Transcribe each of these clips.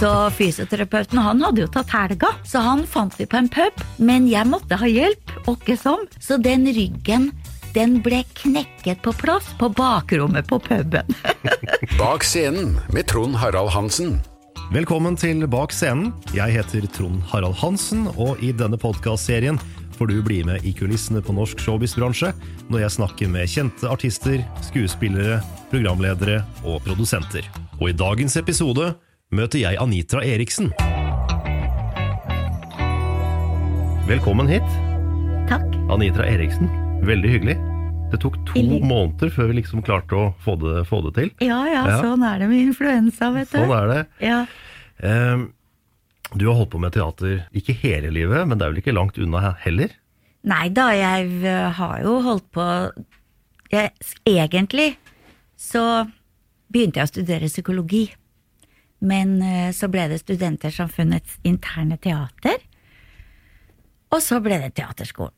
Så fysioterapeuten han hadde jo tatt helga, så han fant vi på en pub. Men jeg måtte ha hjelp, åkke som. Så den ryggen, den ble knekket på plass på bakrommet på puben. Bak scenen med Trond Harald Hansen. Velkommen til Bak scenen. Jeg heter Trond Harald Hansen, og i denne podkastserien får du bli med i kulissene på norsk showbiz-bransje når jeg snakker med kjente artister, skuespillere, programledere og produsenter. Og i dagens episode møter jeg Anitra Eriksen. Velkommen hit, Takk. Anitra Eriksen. Veldig hyggelig. Det tok to måneder før vi liksom klarte å få det, få det til. Ja, ja, Ja. sånn er det med influensa, vet du. Sånn er det. Ja. Ehm, Du har holdt på med teater ikke hele livet, men det er vel ikke langt unna heller? Nei da, jeg eh, har jo holdt på jeg, Egentlig så begynte jeg å studere psykologi. Men eh, så ble det Studentersamfunnets interne teater. Og så ble det teaterskolen.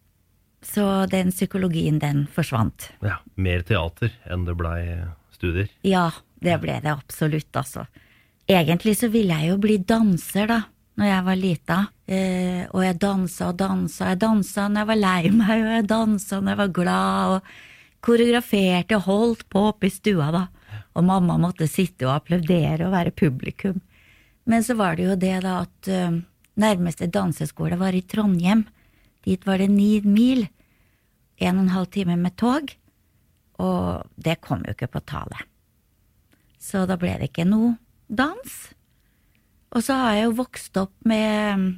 Så den psykologien, den forsvant. Ja, Mer teater enn det blei studier? Ja, det ble det absolutt, altså. Egentlig så ville jeg jo bli danser, da, når jeg var lita. Eh, og jeg dansa og dansa. Jeg dansa når jeg var lei meg, og jeg dansa når jeg var glad, og koreograferte og holdt på oppe i stua, da. Og mamma måtte sitte og applaudere og være publikum. Men så var det jo det, da, at uh, nærmeste danseskole var i Trondheim. Dit var det ni mil. En og en halv time med tog. Og det kom jo ikke på tale. Så da ble det ikke noe dans. Og så har jeg jo vokst opp med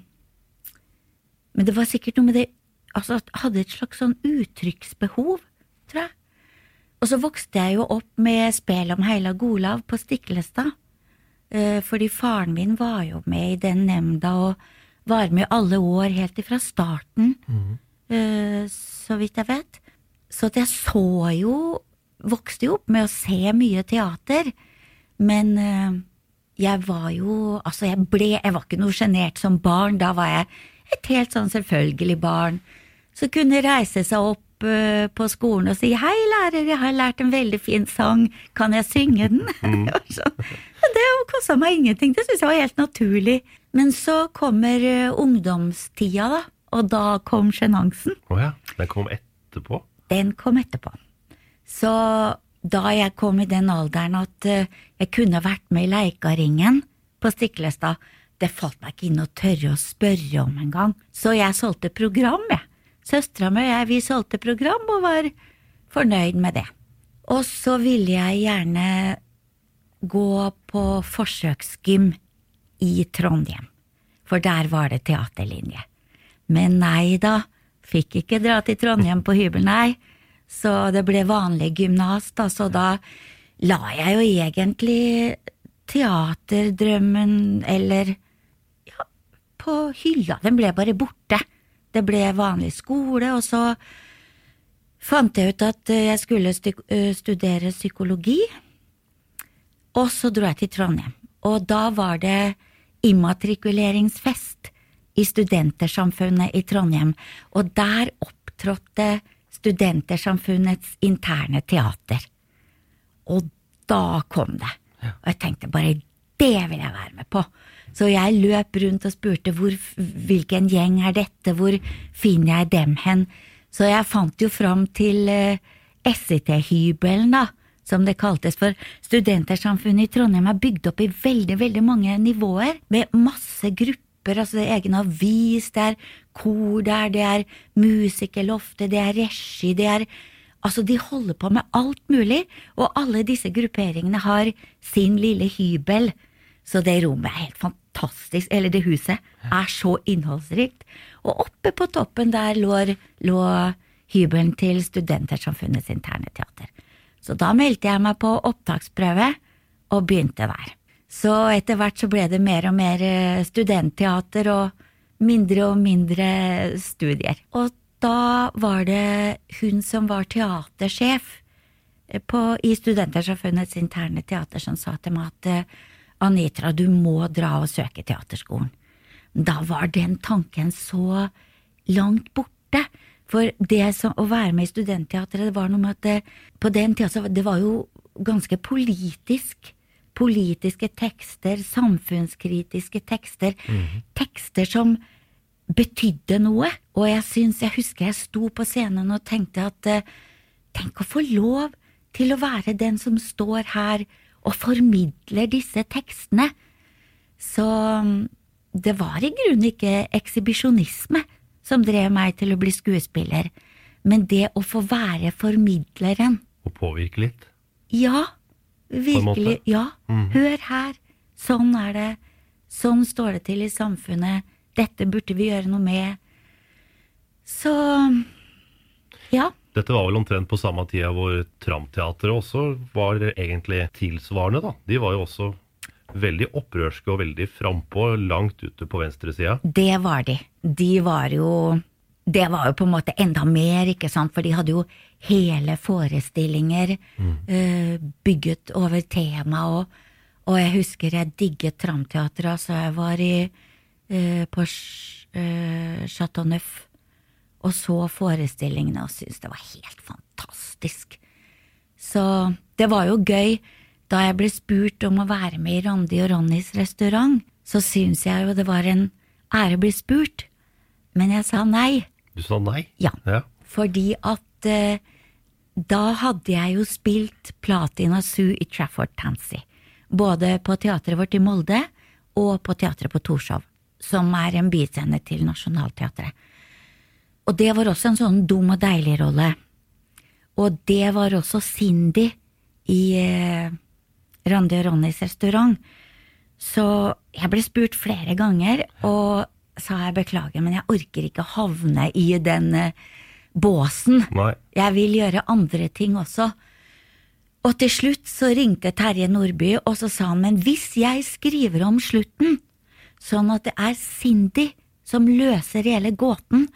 Men det var sikkert noe med det Altså, hadde et slags sånn uttrykksbehov, tror jeg. Og så vokste jeg jo opp med spel om Heila Golav på Stiklestad. Eh, fordi faren min var jo med i den nemnda og var med alle år helt ifra starten, mm. så vidt jeg vet. Så at jeg så jo Vokste jo opp med å se mye teater, men eh, jeg var jo Altså, jeg ble Jeg var ikke noe sjenert som barn. Da var jeg et helt sånn selvfølgelig barn. Så kunne reise seg opp uh, på skolen og si 'Hei, lærer, jeg har lært en veldig fin sang. Kan jeg synge den?' Det var sånn. Det kosta meg ingenting. Det syntes jeg var helt naturlig. Men så kommer uh, ungdomstida, da. Og da kom sjenansen. Å ja. Den kom etterpå? Den kom etterpå. Så da jeg kom i den alderen at eh, jeg kunne vært med i Leikaringen på Stiklestad, det falt meg ikke inn å tørre å spørre om engang. Så jeg solgte program, jeg. Søstera mi og jeg, vi solgte program og var fornøyd med det. Og så ville jeg gjerne gå på forsøksgym i Trondheim, for der var det teaterlinje. Men nei da, fikk ikke dra til Trondheim på hybel, nei. Så det ble vanlig gymnas, da, så da la jeg jo egentlig teaterdrømmen, eller ja, på hylla. Den ble bare borte. Det ble vanlig skole, og så fant jeg ut at jeg skulle studere psykologi, og så dro jeg til Trondheim. Og da var det immatrikuleringsfest i Studentersamfunnet i Trondheim, og der opptrådte Studentersamfunnets interne teater. Og da kom det. Og jeg tenkte bare det vil jeg være med på. Så jeg løp rundt og spurte hvor, hvilken gjeng er dette, hvor finner jeg dem hen? Så jeg fant jo fram til eh, SIT-hybelen, da, som det kaltes, for Studentersamfunnet i Trondheim er bygd opp i veldig, veldig mange nivåer, med masse grupper, altså det er egen avis, det er kor der, det er musikerloftet, det er regi, det er Altså, de holder på med alt mulig, og alle disse grupperingene har sin lille hybel. Så det rommet er helt fantastisk, eller det huset er så innholdsrikt. Og oppe på toppen der lå, lå hybelen til Studentersamfunnets interne teater. Så da meldte jeg meg på opptaksprøve, og begynte der. Så etter hvert så ble det mer og mer eh, studentteater og mindre og mindre studier. Og da var det hun som var teatersjef eh, på, i Studentersamfunnets interne teater som sa til meg at eh, Anitra, du må dra og søke teaterskolen. Da var den tanken så langt borte. For det som, å være med i studentteatret, det var noe med at det, på den tida det var jo ganske politisk. Politiske tekster, samfunnskritiske tekster. Tekster som betydde noe. Og jeg syns, jeg husker jeg sto på scenen og tenkte at eh, tenk å få lov til å være den som står her og formidler disse tekstene. Så mm, det var i grunnen ikke ekshibisjonisme som drev meg til å bli skuespiller, men det å få være formidleren. Og påvirke litt. Ja, virkelig. Ja, Mhm. hør her. Sånn er det. Sånn står det til i samfunnet. Dette burde vi gjøre noe med. Så ja. Dette var vel omtrent på samme tida hvor Tramteatret også var egentlig tilsvarende, da. De var jo også veldig opprørske og veldig frampå, langt ute på venstresida. Det var de. De var jo Det var jo på en måte enda mer, ikke sant, for de hadde jo hele forestillinger eh, bygget over tema, og, og jeg husker jeg digget Tramteatret, altså jeg var i, uh, på eh, Chateau Neuf og så forestillingene og syntes det var helt fantastisk. Så det var jo gøy. Da jeg ble spurt om å være med i Randi og Ronnys restaurant, så syns jeg jo det var en ære å bli spurt, men jeg sa nei. Du sa nei? Ja. ja. Fordi at eh, da hadde jeg jo spilt Platina Zoo i Trafford Tansy. Både på teatret vårt i Molde og på teatret på Torshov, som er en biscene til Nationaltheatret. Og det var også en sånn dum og deilig rolle. Og det var også Cindy i eh, Randi og Ronnys restaurant. Så jeg ble spurt flere ganger, og sa jeg beklager, men jeg orker ikke havne i den eh, båsen. Nei. Jeg vil gjøre andre ting også. Og til slutt så ringte Terje Nordby, og så sa han, men hvis jeg skriver om slutten, sånn at det er Cindy som løser hele gåten,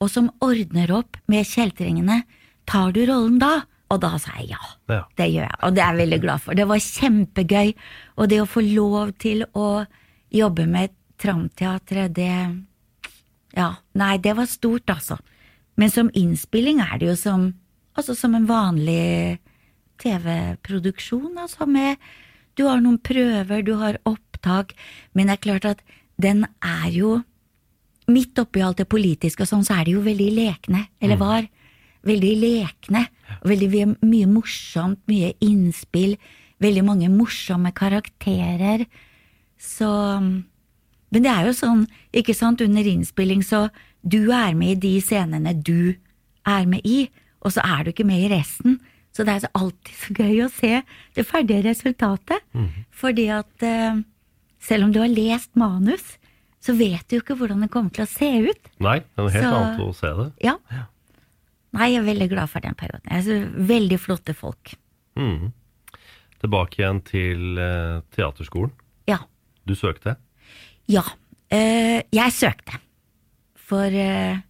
og som ordner opp med kjeltringene, tar du rollen da? Og da sa jeg ja. Ja. Det gjør jeg, og det er jeg veldig glad for. Det var kjempegøy, og det å få lov til å jobbe med Tramteatret, det Ja, nei, det var stort, altså. Men som innspilling er det jo som, altså som en vanlig TV-produksjon, altså med Du har noen prøver, du har opptak, men det er klart at den er jo Midt oppi alt det politiske og sånn, så er det jo veldig lekne, eller var. Veldig lekne. Veldig mye morsomt, mye innspill, veldig mange morsomme karakterer. Så Men det er jo sånn, ikke sant, under innspilling så du er med i de scenene du er med i, og så er du ikke med i resten. Så det er så alltid så gøy å se det ferdige resultatet. Fordi at eh, selv om du har lest manus, så vet du jo ikke hvordan det kommer til å se ut. Nei, det er noe helt Så- annet å se det. Ja. Nei, jeg er veldig glad for den perioden. Jeg så veldig flotte folk. Mm. Tilbake igjen til eh, teaterskolen. Ja. Du søkte? Ja. eh, jeg søkte. For eh,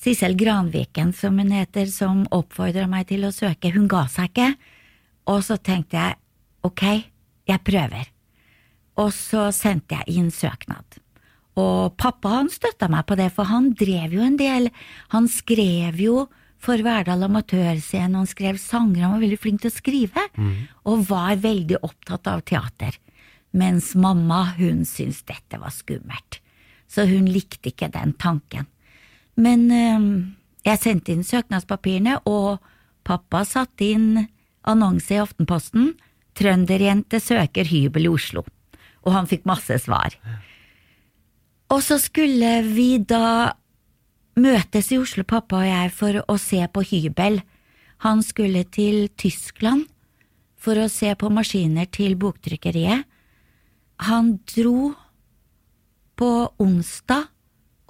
Sissel Granviken, som hun heter, som oppfordra meg til å søke. Hun ga seg ikke. Og så tenkte jeg ok, jeg prøver. Og så sendte jeg inn søknad. Og pappa han støtta meg på det, for han drev jo en del. Han skrev jo for Verdal Amatørscene, han skrev sanger, han var veldig flink til å skrive, og var veldig opptatt av teater. Mens mamma, hun syntes dette var skummelt, så hun likte ikke den tanken. Men øh, jeg sendte inn søknadspapirene, og pappa satte inn annonse i Aftenposten. Trønderjente søker hybel i Oslo. Og han fikk masse svar. Og så skulle vi da møtes i Oslo, pappa og jeg, for å se på hybel. Han skulle til Tyskland for å se på maskiner til boktrykkeriet. Han dro på onsdag,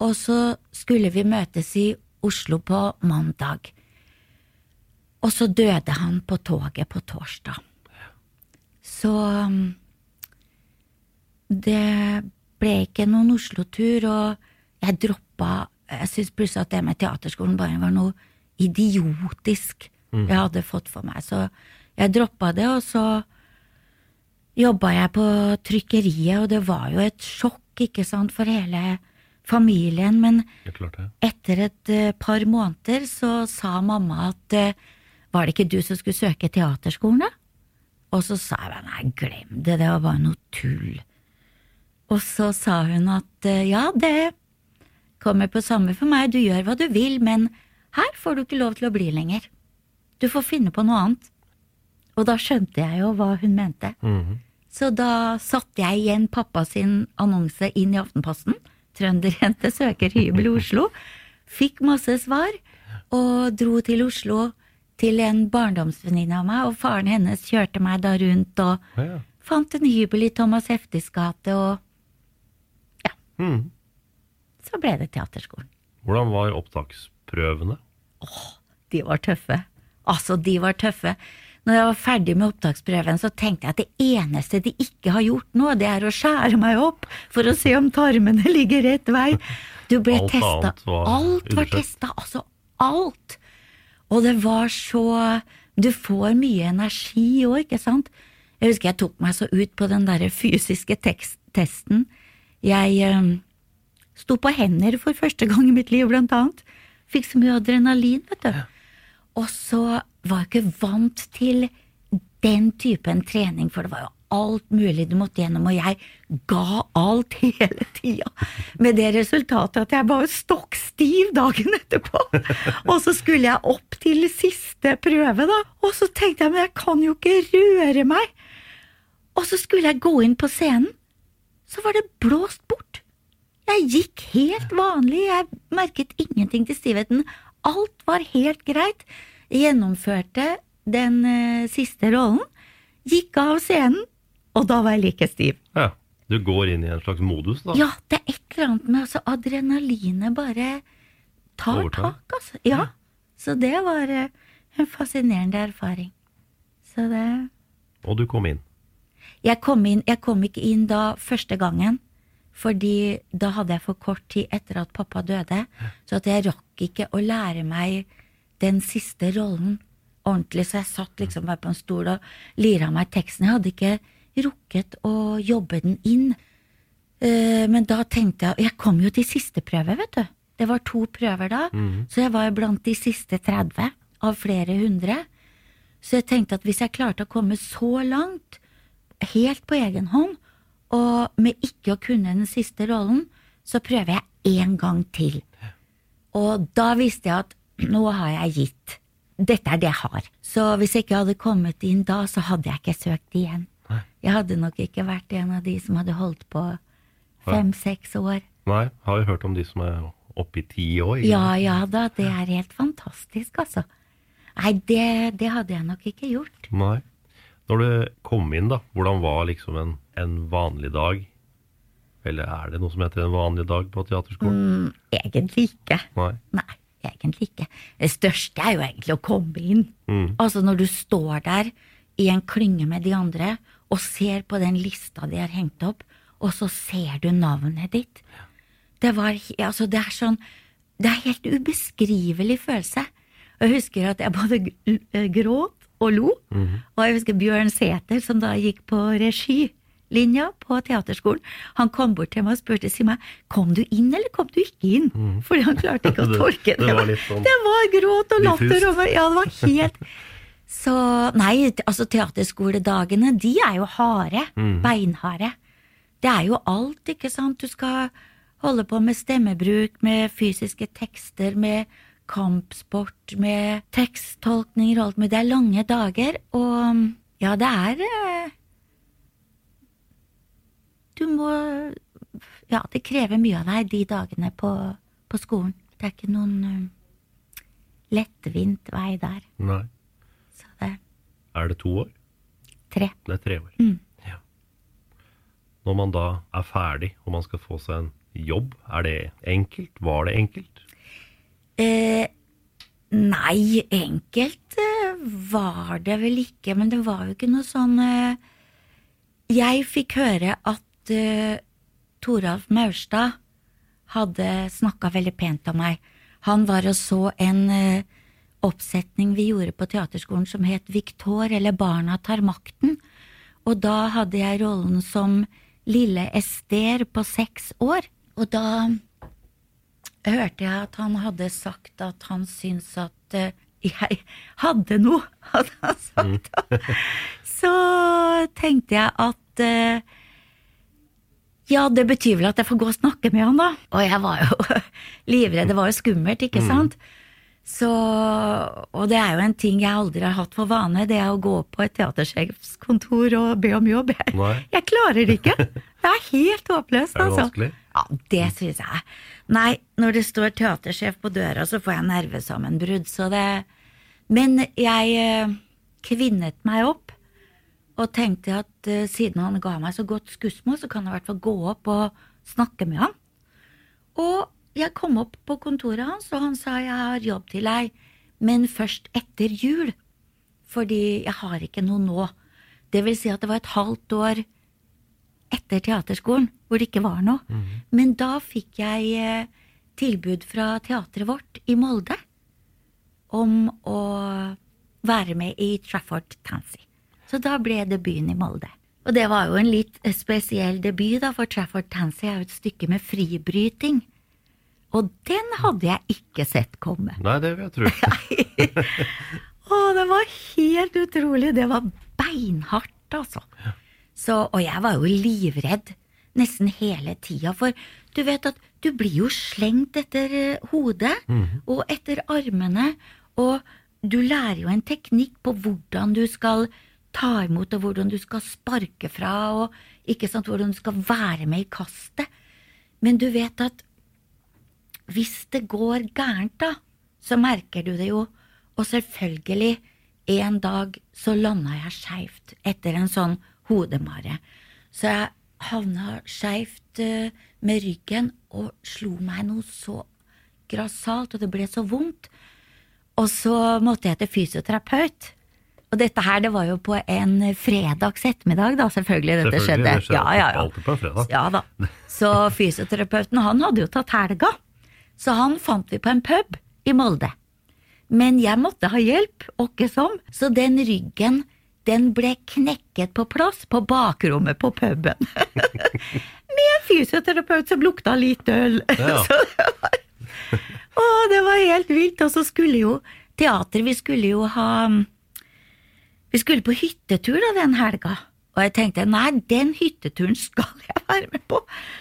og så skulle vi møtes i Oslo på mandag. Og så døde han på toget på torsdag. Så um, det ble ikke noen Oslo-tur, og jeg droppa Jeg syntes plutselig at det med teaterskolen bare var noe idiotisk jeg hadde fått for meg, så jeg droppa det, og så jobba jeg på trykkeriet, og det var jo et sjokk, ikke sant, for hele familien, men er etter et eh, par måneder så sa mamma at eh, var det ikke du som skulle søke teaterskolen, da? Og så sa jeg nei, glem det, det var bare noe tull. Og så sa hun at eh, ja, det kommer på samme for meg, du gjør hva du vil, men her får du ikke lov til å bli lenger. Du får finne på noe annet. Og da skjønte jeg jo hva hun mente. Så da satte jeg igjen pappa sin annonse inn i Aftenposten. Trønderjente søker hybel i Oslo. Fikk masse svar, og dro til Oslo til en barndomsvenninne av meg, og faren hennes kjørte meg da rundt og Ja. fant en hybel i Thomas Heftes gate, og ja, Mm. så ble det teaterskolen. Hvordan var opptaksprøvene? De var tøffe. Altså, de var tøffe. Når jeg var ferdig med opptaksprøven, så tenkte jeg at det eneste de ikke har gjort nå, det er å skjære meg opp for å se om tarmene ligger rett vei. Du ble testa. Alt var testa. Altså, alt. Og det var så Du får mye energi òg, ikke sant? Jeg husker jeg tok meg så ut på den derre fysiske tekst, testen. Jeg øh, sto på hender for første gang i mitt liv, blant annet. Fikk så mye adrenalin, vet du. Og så var ikke vant til den typen trening, for det var jo alt mulig du måtte gjennom, og jeg ga alt hele tida. Med det resultatet at jeg var stokk stiv dagen etterpå. Og så skulle jeg opp til siste prøve, da. Og så tenkte jeg, men jeg kan jo ikke røre meg. Og så skulle jeg gå inn på scenen, så var det blåst bort. Jeg gikk helt vanlig, jeg merket ingenting til stivheten. Alt var helt greit. Gjennomførte den eh, siste rollen, gikk av scenen, og da var jeg like stiv. Ja. Du går inn i en slags modus, da? Ja, det er et eller annet med altså, adrenalinet bare tar Overtar. tak, altså. Ja. Så det var eh, en fascinerende erfaring. Så det Og du kom inn. Jeg kom, inn, jeg kom ikke inn da første gangen, fordi da hadde jeg for kort tid etter at pappa døde, så at jeg rakk ikke å lære meg den siste rollen ordentlig, så jeg satt liksom bare på en stol og lira meg teksten. Jeg hadde ikke rukket å jobbe den inn. Eh, Men da tenkte jeg Jeg kom jo til siste prøve, vet du. Det var to prøver da, så jeg var blant de siste 30 av flere hundre. Så jeg tenkte at hvis jeg klarte å komme så langt, helt på egen hånd, og med ikke å kunne den siste rollen, så prøver jeg en gang til. Og da visste jeg at nå har jeg gitt. Dette er det jeg har. Så hvis jeg ikke hadde kommet inn da, så hadde jeg ikke søkt igjen. Jeg hadde nok ikke vært en av de som hadde holdt på fem-seks år. Nei, har jo hørt om de som er oppe i ti år. ikke Ja, ja da, det er helt fantastisk, altså. Nei, det, det hadde jeg nok ikke gjort. Nei. Når du kom inn, da, hvordan var liksom en, en vanlig dag? Eller er det noe som heter en vanlig dag på teaterskolen? Mm, egentlig ikke. Nei. Nei, egentlig ikke. Det største er jo egentlig å komme inn. Mm. Altså når du står der i en klynge med de andre og ser på den lista de har hengt opp, og så ser du navnet ditt. Det var Altså, det er sånn Det er helt ubeskrivelig følelse. Jeg husker at jeg både gråt og lo. Og jeg husker Bjørn Sæther, som da gikk på regilinja på teaterskolen, han kom bort til meg og spurte si meg, kom du inn eller kom du ikke inn? Fordi han klarte ikke å Det- tolke det var litt sånn det var gråt og latter. Og, ja, det var helt Så nei, altså teaterskoledagene, de er jo harde. Beinharde. Det er jo alt, ikke sant. Du skal holde på med stemmebruk, med fysiske tekster, med kampsport, med teksttolkninger og alt mulig. Det er lange dager, og ja, det er eh, Du må Ja, det krever mye av deg de dagene på, på skolen. Det er ikke noen um, lettvint vei der. Nei. Så det Er det to år? tre. Det er tre år. Mm. Ja. Når man da er ferdig og man skal få seg en jobb, er det enkelt? Var det enkelt? Eh, nei, enkelt eh, var det vel ikke, men det var jo ikke noe sånn eh, Jeg fikk høre at eh, Toralf Maurstad hadde snakka veldig pent om meg. Han var og så en uh, oppsetning vi gjorde på teaterskolen som het Victor eller Barna tar makten, og da hadde jeg rollen som lille Ester på seks år, og da hørte jeg at han hadde sagt at han syntes at uh, jeg hadde noe, hadde han sagt. Så tenkte jeg at eh, ja, det betyr vel at jeg får gå og snakke med han, da. Og jeg var jo livredd, det var jo skummelt, ikke sant? Så, og det er jo en ting jeg aldri har hatt for vane, det er å gå på et teatersjefskontor og be om jobb. Nei. jeg klarer det ikke. Det er helt håpløst, Er det altså. vanskelig? Ja, det syns jeg. Nei, når det står teatersjef på døra, så får jeg nervesammenbrudd, så det Men jeg eh, kvinnet meg opp og tenkte at uh, siden han ga meg så godt skussmål, så kan jeg i hvert fall gå opp og snakke med han. Og jeg kom opp på kontoret hans, og han sa jeg har jobb til deg, men først etter jul, fordi jeg har ikke noe nå. Det vil si at det var et halvt år etter teaterskolen, hvor det ikke var noe. Men da fikk jeg eh, tilbud fra teatret vårt i Molde om å være med i Trafford Tansy. Så da ble debuten i Molde. Og det var jo en litt spesiell debut, da, for Trafford Tansy er jo et stykke med fribryting. Og den hadde jeg ikke sett komme. Nei, det vil jeg tro. Å, det var helt utrolig. Det var beinhardt, altså. Så, og jeg var jo livredd nesten hele tida, for du vet at du blir jo slengt etter hodet hodet og etter armene, og du lærer jo en teknikk på hvordan du skal ta imot, og hvordan du skal sparke fra, og ikke sant, hvordan du skal være med i kastet. Men du vet at hvis det går gærent, da, så merker du det jo. Og selvfølgelig, en dag så landa jeg skeivt etter en sånn hodemare. Så jeg havna skeivt eh, med ryggen og slo meg noe så grassat, og det ble så vondt. Og så måtte jeg til fysioterapeut. Og dette her, det var jo på en fredags ettermiddag, da, selvfølgelig dette Selvfølgelig, skjedde. det skjedde Ja, ja, ja. alltid på en fredag. Ja da. Så fysioterapeuten, han hadde jo tatt helga. Så han fant vi på en pub i Molde. Men jeg måtte ha hjelp, åkke som, så den ryggen, den ble knekket på plass på bakrommet på puben. Med en fysioterapeut som lukta litt øl. Ja. Så det var, å, det var helt vilt. Og så skulle jo teater, vi skulle jo ha Vi skulle på hyttetur da den helga. Og jeg tenkte nei, den hytteturen skal jeg være med på.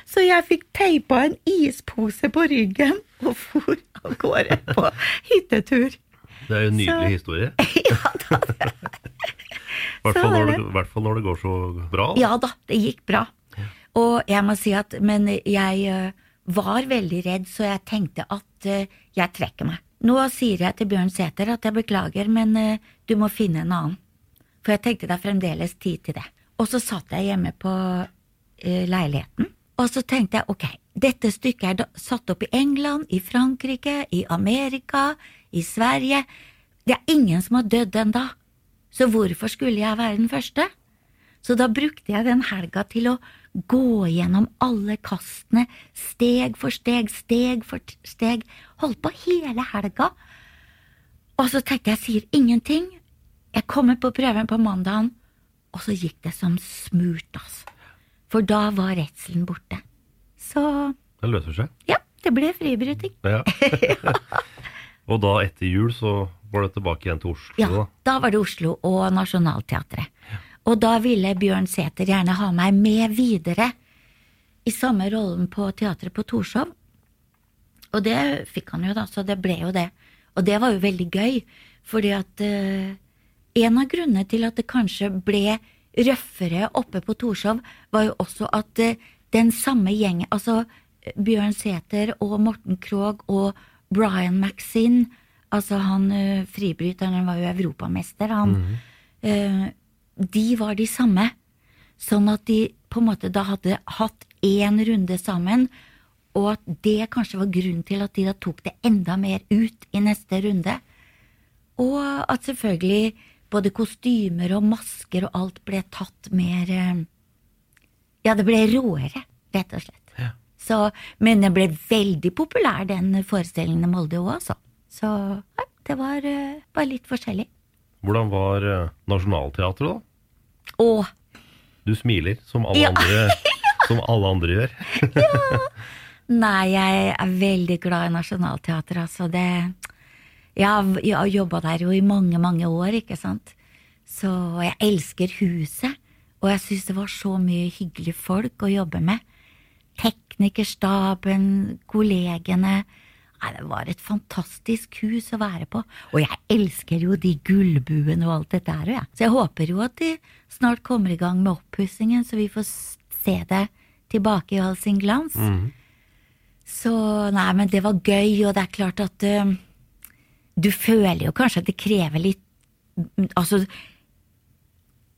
Så jeg fikk teipa en ispose på ryggen og for av gårde på hyttetur. Det er jo en nydelig Så- historie. Ja da, I hvert er hvert fall når det går så bra. ja da, det gikk bra. Og jeg må si at Men jeg eh, var veldig redd, så jeg tenkte at eh, jeg trekker meg. Nå sier jeg til Bjørn Sæther at jeg beklager, men eh, du må finne en annen. For jeg tenkte det er fremdeles tid til det. Og så satt jeg hjemme på uh, leiligheten, og så tenkte jeg ok, dette stykket er satt opp i England, i Frankrike, i Amerika, i Sverige. Det er ingen som har dødd ennå, så hvorfor skulle jeg være den første? Så da brukte jeg den helga til å gå gjennom alle kastene, steg for steg, steg for steg. Holdt på hele helga. Og så tenkte jeg sier ingenting. Jeg kommer på prøven på mandagen, og så gikk det som smurt, altså. For da var redselen borte. Så Det løser seg. ja, det ble fribryting. Ja. og da etter jul så var det tilbake igjen til Oslo, Ja, da. da var det Oslo og Nationaltheatret. Og da ville Bjørn Sæther gjerne ha meg med videre i samme rollen på teatret på Torshov. Og det fikk han jo, da, så det ble jo det. Og det var jo veldig gøy, fordi at eh, en av grunnene til at det kanskje ble røffere oppe på Torshov, var jo også at eh, den samme gjengen, altså eh, Bjørn Sæther og Morten Krogh og Brian Maxine, altså han eh, fribryteren, han var jo europamester, han eh, De var de samme. Sånn at de på en måte da hadde hatt én runde sammen, og at det kanskje var grunnen til at de da tok det enda mer ut i neste runde. Og at selvfølgelig både kostymer og masker og alt ble tatt mer eh, Ja, det ble råere, rett og slett. Så, men den ble veldig populær, den forestillingen i Molde òg, altså. Så ja, det var eh, bare litt forskjellig. Hvordan var nasjonalteatret Nationaltheatret, da? Å! Du smiler, som alle, Ja. andre, som alle andre gjør. Nei, jeg er veldig glad i Nationaltheatret, altså. Det Jeg har, jobba der jo i mange, mange år, ikke sant. Så jeg elsker huset, og jeg syns det var så mye hyggelige folk å jobbe med. Teknikerstaben, kollegene. Nei, det var et fantastisk hus å være på. Og jeg elsker jo de gullbuene og alt dette her, jeg. Så jeg håper jo at de snart kommer i gang med oppussingen, så vi får se det tilbake i all sin glans. Så nei, men det var gøy, og det er klart at eh, du føler jo kanskje at det krever litt mm, Altså,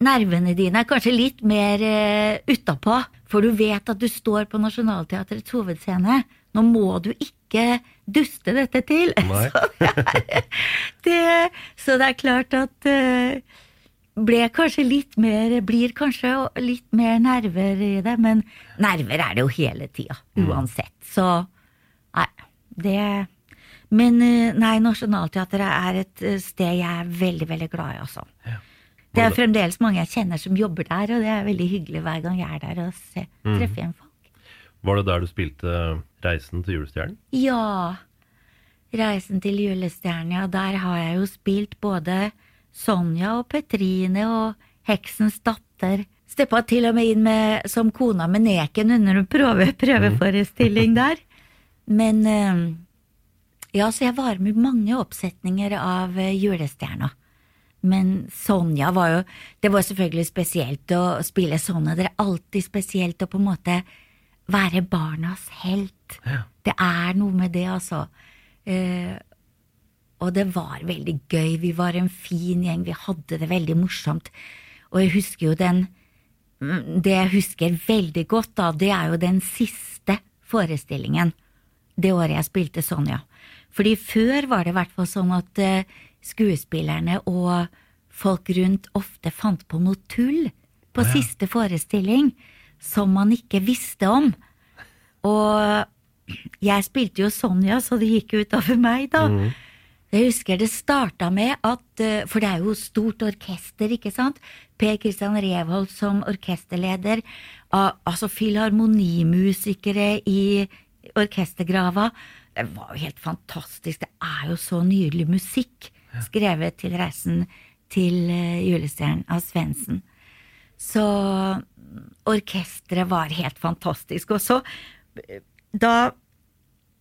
nervene dine er kanskje litt mer uh, utapå, for du vet at du står på Nationaltheatrets hovedscene. Nå må du ikke duste dette til. Så, det er, det, så det er klart at uh, ble kanskje litt mer, blir kanskje litt mer nerver i det, men nerver er det jo hele tida, uansett. Så nei, det Men eh, nei, Nationaltheatret er et eh, sted jeg er veldig, veldig glad i, altså. Det er fremdeles mange jeg kjenner som jobber der, og det er veldig hyggelig hver gang jeg er der og se, treffer igjen folk. Var det der du spilte Reisen til julestjernen? Ja, Reisen til julestjernen, ja, der har jeg jo spilt både Sonja og Petrine og Heksens datter. Steppa til og med inn med, som kona med Neken under en prøve, prøveforestilling der. Men eh, ja, så jeg var med i mange oppsetninger av eh, Julestjerna. Men Sonja var jo Det var selvfølgelig spesielt å spille Sonja. Det er alltid spesielt å på en måte være barnas helt. Det er noe med det, altså. Eh, og det var veldig gøy. Vi var en fin gjeng. Vi hadde det veldig morsomt. Og jeg husker jo den mm, Det jeg husker veldig godt, da, det er jo den siste forestillingen. Det året jeg spilte Sonja. Fordi før var det i hvert fall sånn at eh, skuespillerne og folk rundt ofte fant på noe tull på siste forestilling som man ikke visste om. Og jeg spilte jo Sonja, så det gikk jo utover meg, da. Jeg husker det starta med at eh, For det er jo stort orkester, ikke sant? Per Kristian Revold som orkesterleder. al- Altså filharmonimusikere i orkestergrava. Det var jo helt fantastisk. Det er jo så nydelig musikk skrevet til reisen til eh, julestjernen av Svendsen. Så orkesteret var helt fantastisk. Og så, eh, da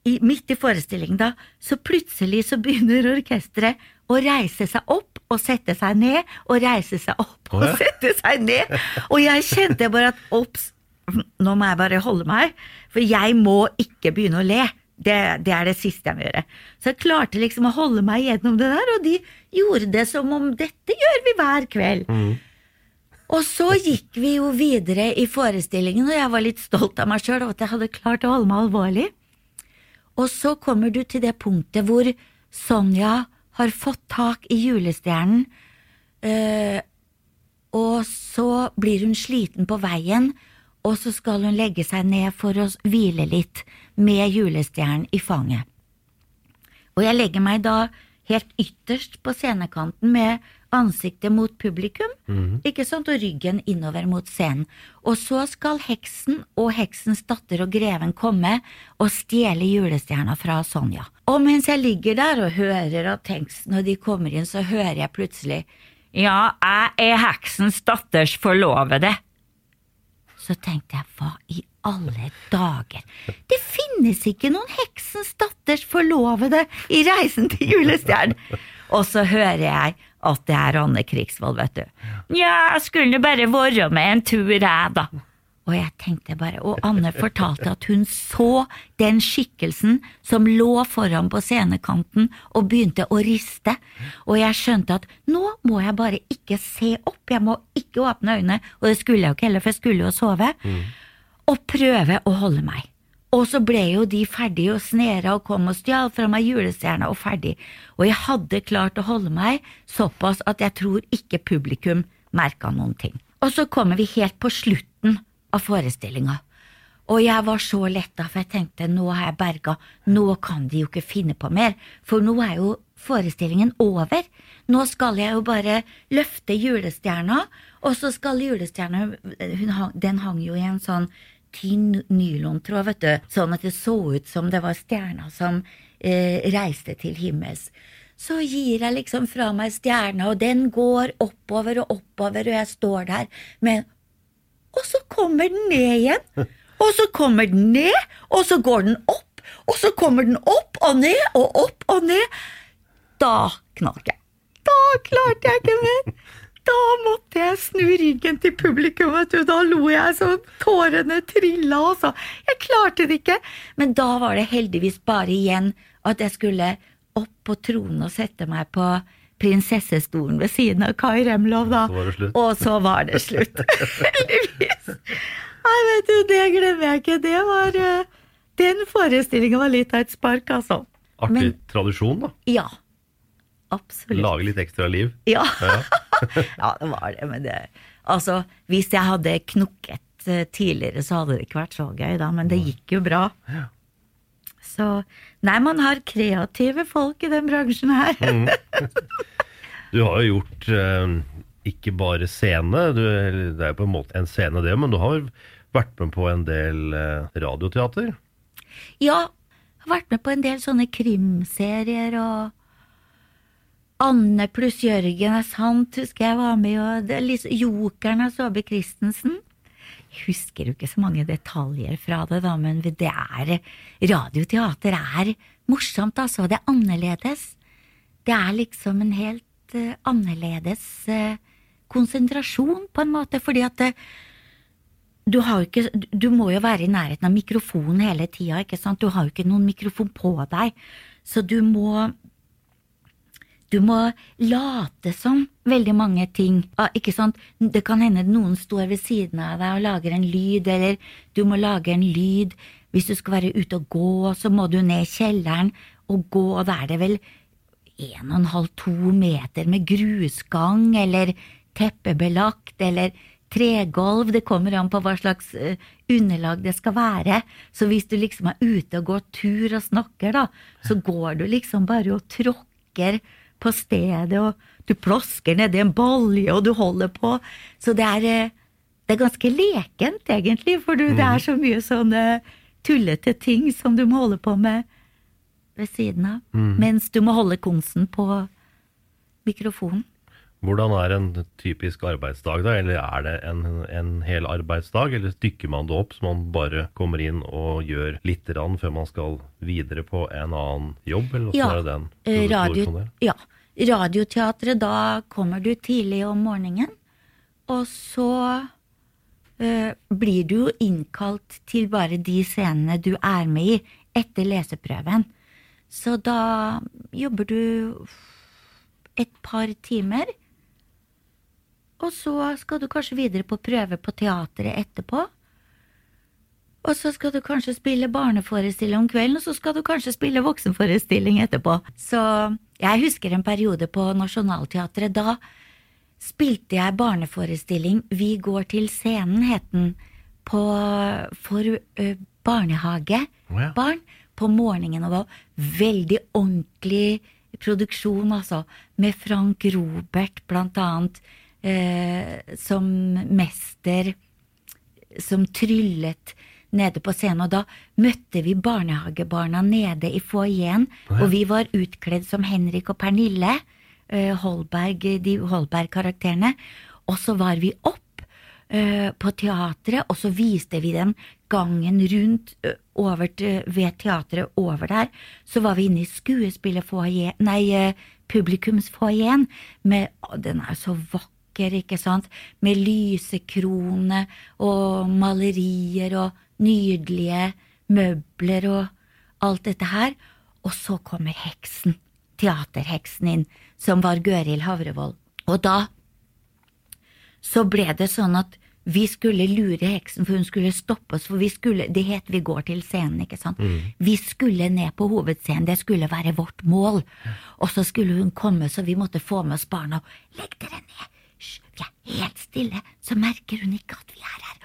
i, midt i forestillingen da, så plutselig så begynner orkesteret å reise seg opp og sette seg ned, og reise seg opp og sette seg ned. Og jeg kjente bare at opps, nå må jeg bare holde meg, for jeg må ikke begynne å le. Det, det er det siste jeg må gjøre. Så jeg klarte liksom å holde meg gjennom det der, og de gjorde det som om dette gjør vi hver kveld. Og så gikk vi jo videre i forestillingen, og jeg var litt stolt av meg sjøl over at jeg hadde klart å holde meg alvorlig. Og så kommer du til det punktet hvor Sonja har fått tak i julestjernen, eh, og så så blir hun sliten på veien, og så skal hun legge seg ned for å hvile litt med julestjernen i fanget. Og jeg legger meg da helt ytterst på scenekanten med ansiktet mot publikum, ikke sant, og ryggen innover mot scenen. Og så skal heksen og heksens datter og greven komme og stjele julestjerna fra Sonja. Og mens jeg ligger der og hører at heksen, når de kommer inn, så hører jeg plutselig Ja, jeg er heksens datters forlovede. Så tenkte jeg, hva i alle dager? Det finnes ikke noen heksens datters forlovede i Reisen til julestjernen! Og så hører jeg at det er Anne Krigsvold, vet du. Nja, jeg skulle bare være med en tur, jeg, da. Og jeg tenkte bare, og Anne fortalte at hun så den skikkelsen som lå foran på scenekanten og begynte å riste, og jeg skjønte at nå må jeg bare ikke se opp, jeg må ikke åpne øynene, og det skulle jeg jo ikke heller, for jeg skulle jo sove, og prøve å holde meg. Og så ble jo de ferdige og snera og kom og stjal fra meg julestjerna og ferdig, og jeg hadde klart å holde meg såpass at jeg tror ikke publikum merka noen ting. Og så kommer vi helt på slutten av forestillinga. Og jeg var så letta, for jeg tenkte nå har jeg berga, nå kan de jo ikke finne på mer, for nå er jo forestillingen over. Nå skal jeg jo bare løfte julestjerna, og så skal julestjerna hun Den hang jo i en sånn tynn nylontråd, vet du, sånn at det så ut som det var stjerna som eh, reiste til himmels. Så gir jeg liksom fra meg stjerna, og den går oppover og oppover, og jeg står der med og så kommer den ned igjen. Og så kommer den ned, og så går den opp, og så kommer den opp og ned og opp og ned. Da knakk jeg. Da klarte jeg ikke mer. Da måtte jeg snu ryggen til publikum, vet du. Da lo jeg så tårene trilla, altså. Jeg klarte det ikke. Men da var det heldigvis bare igjen at jeg skulle opp på tronen og sette meg på prinsessestolen ved siden av Kai Remlov, da. Så var det slutt. Og så var det slutt. Heldigvis. Nei, vet du, det glemmer jeg ikke. Det var eh, Den forestillingen var litt av et spark, altså. Artig Men- tradisjon, da. Ja. Absolutt. Lage litt ekstra liv. Ja. Ja. det var det, men det Altså, hvis jeg hadde knukket eh, tidligere, så hadde det ikke vært så gøy, da, men det gikk jo bra. Så Nei, man har kreative folk i den bransjen her. Du har jo gjort eh, ikke bare scene, du, det er jo på en måte en scene det, men du har vært med på en del eh, radioteater. Ja, jeg har vært med på en del sånne krimserier og Anne pluss Jørgen er sant, husker jeg var med, og liksom Jokeren av Saabye Christensen. Jeg husker jo ikke så mange detaljer fra det, da, men det er Radioteater er morsomt, altså. Det er annerledes. Det er liksom en helt uh, annerledes uh, konsentrasjon, på en måte, fordi at uh, du, ikke, du må jo være i nærheten av mikrofonen hele tida, ikke sant? Du har jo ikke noen mikrofon på deg, så du må du må late som veldig mange ting. Ah, Ikke sant? Det kan hende noen står ved siden av deg og lager en lyd, eller du må lage en lyd. Hvis du skal være ute og gå, så må du ned i kjelleren og gå, og da er det vel en og en halv, to meter med grusgang, eller teppebelagt, eller tregulv. Det kommer an på hva slags eh, underlag det skal være. Så hvis du liksom er ute og går tur og snakker, da, så går du liksom bare og tråkker på stedet, og du plasker nedi en balje, og du holder på. Så det er, eh, det er ganske lekent, egentlig, for du, det er så mye sånne tullete ting som du må holde på med ved siden av, mens du må holde konsen på mikrofonen. Hvordan er en typisk arbeidsdag, da? Eller er det en, en hel arbeidsdag, eller stykker man det opp så man bare kommer inn og gjør lite grann før man skal videre på en annen jobb, eller ja, er det den? eh, radio, ja. Radioteatret, da kommer du tidlig om morgenen, og så øh, blir du jo innkalt til bare de scenene du er med i etter leseprøven. Så da jobber du et par timer, og så skal du kanskje videre på prøve på teatret etterpå. Og så skal du kanskje spille barneforestilling om kvelden, og så skal du kanskje spille voksenforestilling etterpå. Så jeg husker en periode på Nationaltheatret. Da spilte jeg barneforestilling Vi går til scenen, het den, på, for uh, barnehage. oh, ja. Barn på morgenen, og var veldig ordentlig produksjon, altså, med Frank Robert blant annet eh, som mester som tryllet nede på scenen, og da møtte vi barnehagebarna nede i foajeen, og vi var utkledd som Henrik og Pernille, eh, Holberg, de Holberg-karakterene, og så var vi opp eh, på teatret, og så viste vi dem gangen rundt eh, over ved teatret over der, så var vi inne i skuespillerfoajeen, nei, eh, publikumsfoajeen, med, å, den er så vakker, ikke sant, med lysekrone og malerier og nydelige møbler og alt dette her, og så kommer heksen, teaterheksen inn, som var Gøril Havrevoll. Og da så ble det sånn at vi skulle lure heksen, for hun skulle stoppe oss, for vi skulle, det het Vi går til scenen, ikke sant. Vi skulle ned på hovedscenen, det skulle være vårt mål. Og så skulle hun komme, så vi måtte få med oss barna. Legg dere ned, er helt stille, så merker hun ikke at vi er her.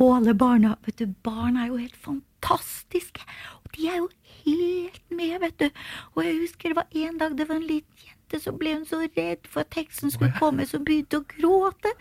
Og alle barna, vet du, barna er jo helt fantastiske, og de er jo helt med, vet du. Og jeg husker det var en dag det var en liten jente, så ble hun så redd for at heksen skulle komme, så begynte å gråte.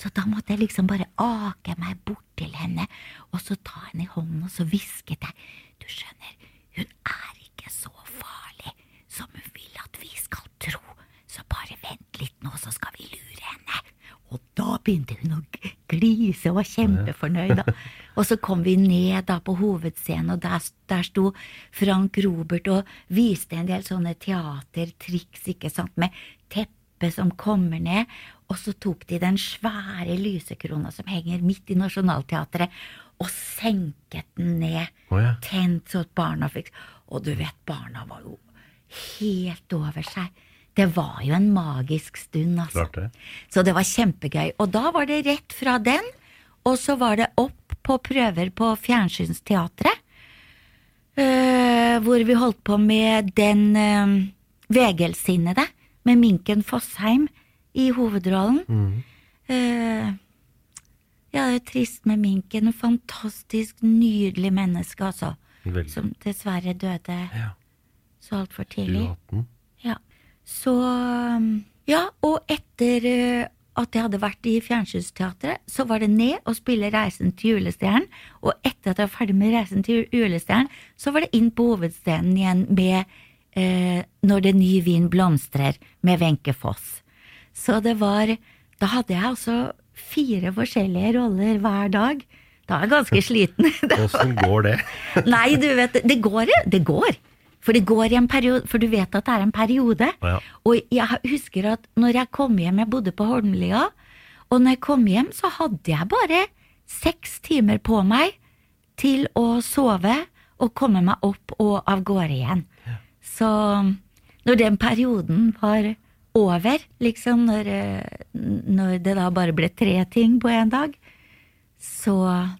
Så da måtte jeg liksom bare ake meg bort til henne, og så ta henne i hånden, og så hvisket jeg, du skjønner, hun er ikke så farlig som hun vil at vi skal tro, så bare vent litt nå, så skal vi lure henne. Og da begynte hun å glise og var kjempefornøyd. Da. Og så kom vi ned da på hovedscenen, og der, der sto Frank Robert og viste en del sånne teatertriks, ikke sant, med teppe som kommer ned, og så tok de den svære lysekrona som henger midt i Nationaltheatret, og senket den ned, Oh, ja. tent så at barna fikk Og du vet, barna var jo helt over seg. Det var jo en magisk stund, altså. Klart det. Så det var kjempegøy. Og da var det rett fra den, og så var det opp på prøver på Fjernsynsteatret. eh, hvor vi holdt på med den uh, Vegelsinnede, med Minken Fossheim i hovedrollen. Eh, ja, det er trist med Minken. En fantastisk, nydelig menneske, altså. Veldig. Som dessverre døde Ja. så altfor tidlig. 2018. Så um, Ja, og etter uh, at jeg hadde vært i Fjernsynsteatret, så var det ned og spille Reisen til julestjernen. Og etter at jeg var ferdig med Reisen til julestjernen, så var det inn på hovedscenen igjen med eh, Når det ny vin blomstrer, med Wenche Foss. Så det var Da hadde jeg altså fire forskjellige roller hver dag. Da er jeg ganske sliten. Åssen går det? Nei, du vet, det går, det går. For det går i en periode, for du vet at det er en periode. Ja. Og jeg husker at når jeg kom hjem, jeg bodde på Holmlia, og når jeg kom hjem, så hadde jeg bare seks timer på meg til å sove og komme meg opp og av gårde igjen. Så når den perioden var over, liksom, når, eh, når det da bare ble tre ting på en dag, så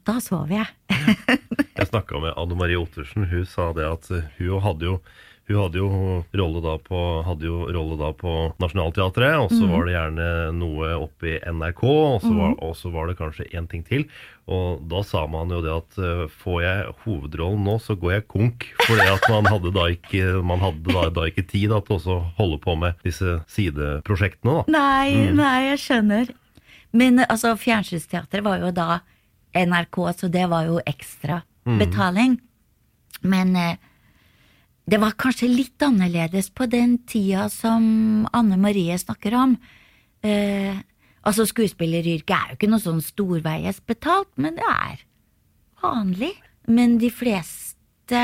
da sov jeg. Jeg snakka med Anne Marie Ottersen. Hun sa det at eh, hun hadde jo hun hadde jo rolle da på, rolle da på Nationaltheatret, og så mm. var det gjerne noe oppe i NRK, og så, var, og var det kanskje én ting til. Og da sa man jo det at eh, får jeg hovedrollen nå, så går jeg konk. For man hadde da ikke, man hadde da, da ikke tid da, til å holde på med disse sideprosjektene. da. Nei, nei, jeg skjønner. Men altså, Fjernsynsteatret var jo da NRK, så det var jo ekstra betaling. Men eh, det var kanskje litt annerledes på den tida som Anne Marie snakker om. Eh, altså, skuespilleryrket er jo ikke noe sånn storveies betalt, men det er vanlig. Men de fleste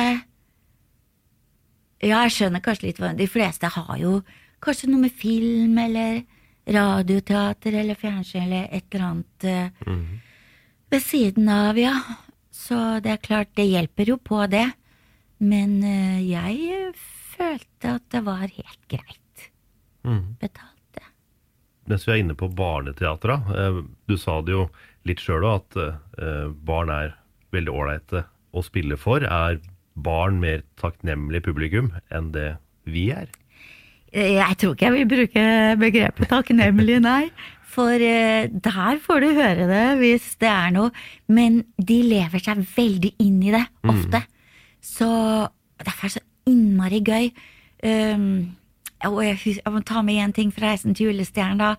ja, jeg skjønner kanskje litt hva De fleste har jo kanskje noe med film eller radioteater eller fjernsyn eller et eller annet eh, ved siden av, ja. Så det er klart, det hjelper jo på det. Men eh, jeg følte at det var helt greit betalt, det. Mens vi er inne på barneteatra, eh, du sa det jo litt sjøl òg, at barn er veldig ålreite å spille for. Er barn mer takknemlig publikum enn det vi er? Eh, Jeg tror ikke jeg vil bruke begrepet takknemlig, nei. For eh, der får du høre det hvis det er noe. Men de lever seg veldig inn i det, ofte. Så derfor er det så innmari gøy. Um, og jeg, jeg må ta med én ting fra Reisen til julestjernen, da.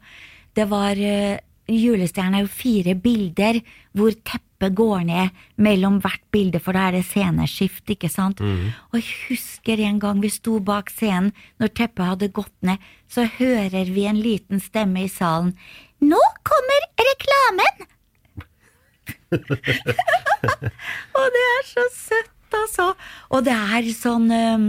Det var uh, Julestjernen er jo fire bilder hvor teppet går ned mellom hvert bilde, for da er det sceneskift, ikke sant? Og jeg husker en gang vi sto bak scenen, når teppet hadde gått ned, så hører vi en liten stemme i salen. Nå kommer reklamen! Og det er så søtt, altså. Og det er sånn øhm,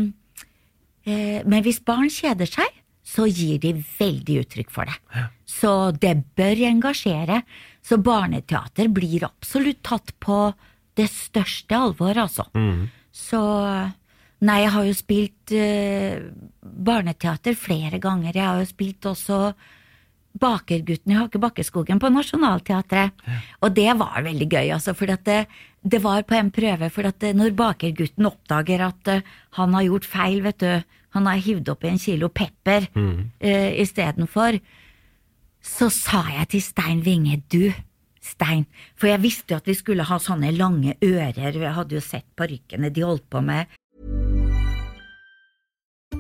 eh, Men hvis barn kjeder seg, så gir de veldig uttrykk for det. Så det bør engasjere. Så barneteater blir absolutt tatt på det største alvor, altså. Så Nei, jeg har jo spilt uh, barneteater flere ganger. Jeg har jo spilt også Bakergutten i Hakebakkeskogen på Nationaltheatret. Og det var veldig gøy, altså, for det, det var på en prøve. For at eh, når Bakergutten oppdager at uh, han har gjort feil, vet du, han har hivd oppi en kilo pepper eh, istedenfor, så sa jeg til Stein Winge, du, Stein, for jeg visste jo at vi skulle ha sånne lange ører, jeg hadde jo sett parykkene de holdt på med,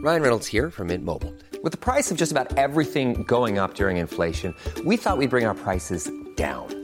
Ryan Reynolds here from Mint Mobile. With the price of just about everything going up during inflation, we thought we'd bring our prices down.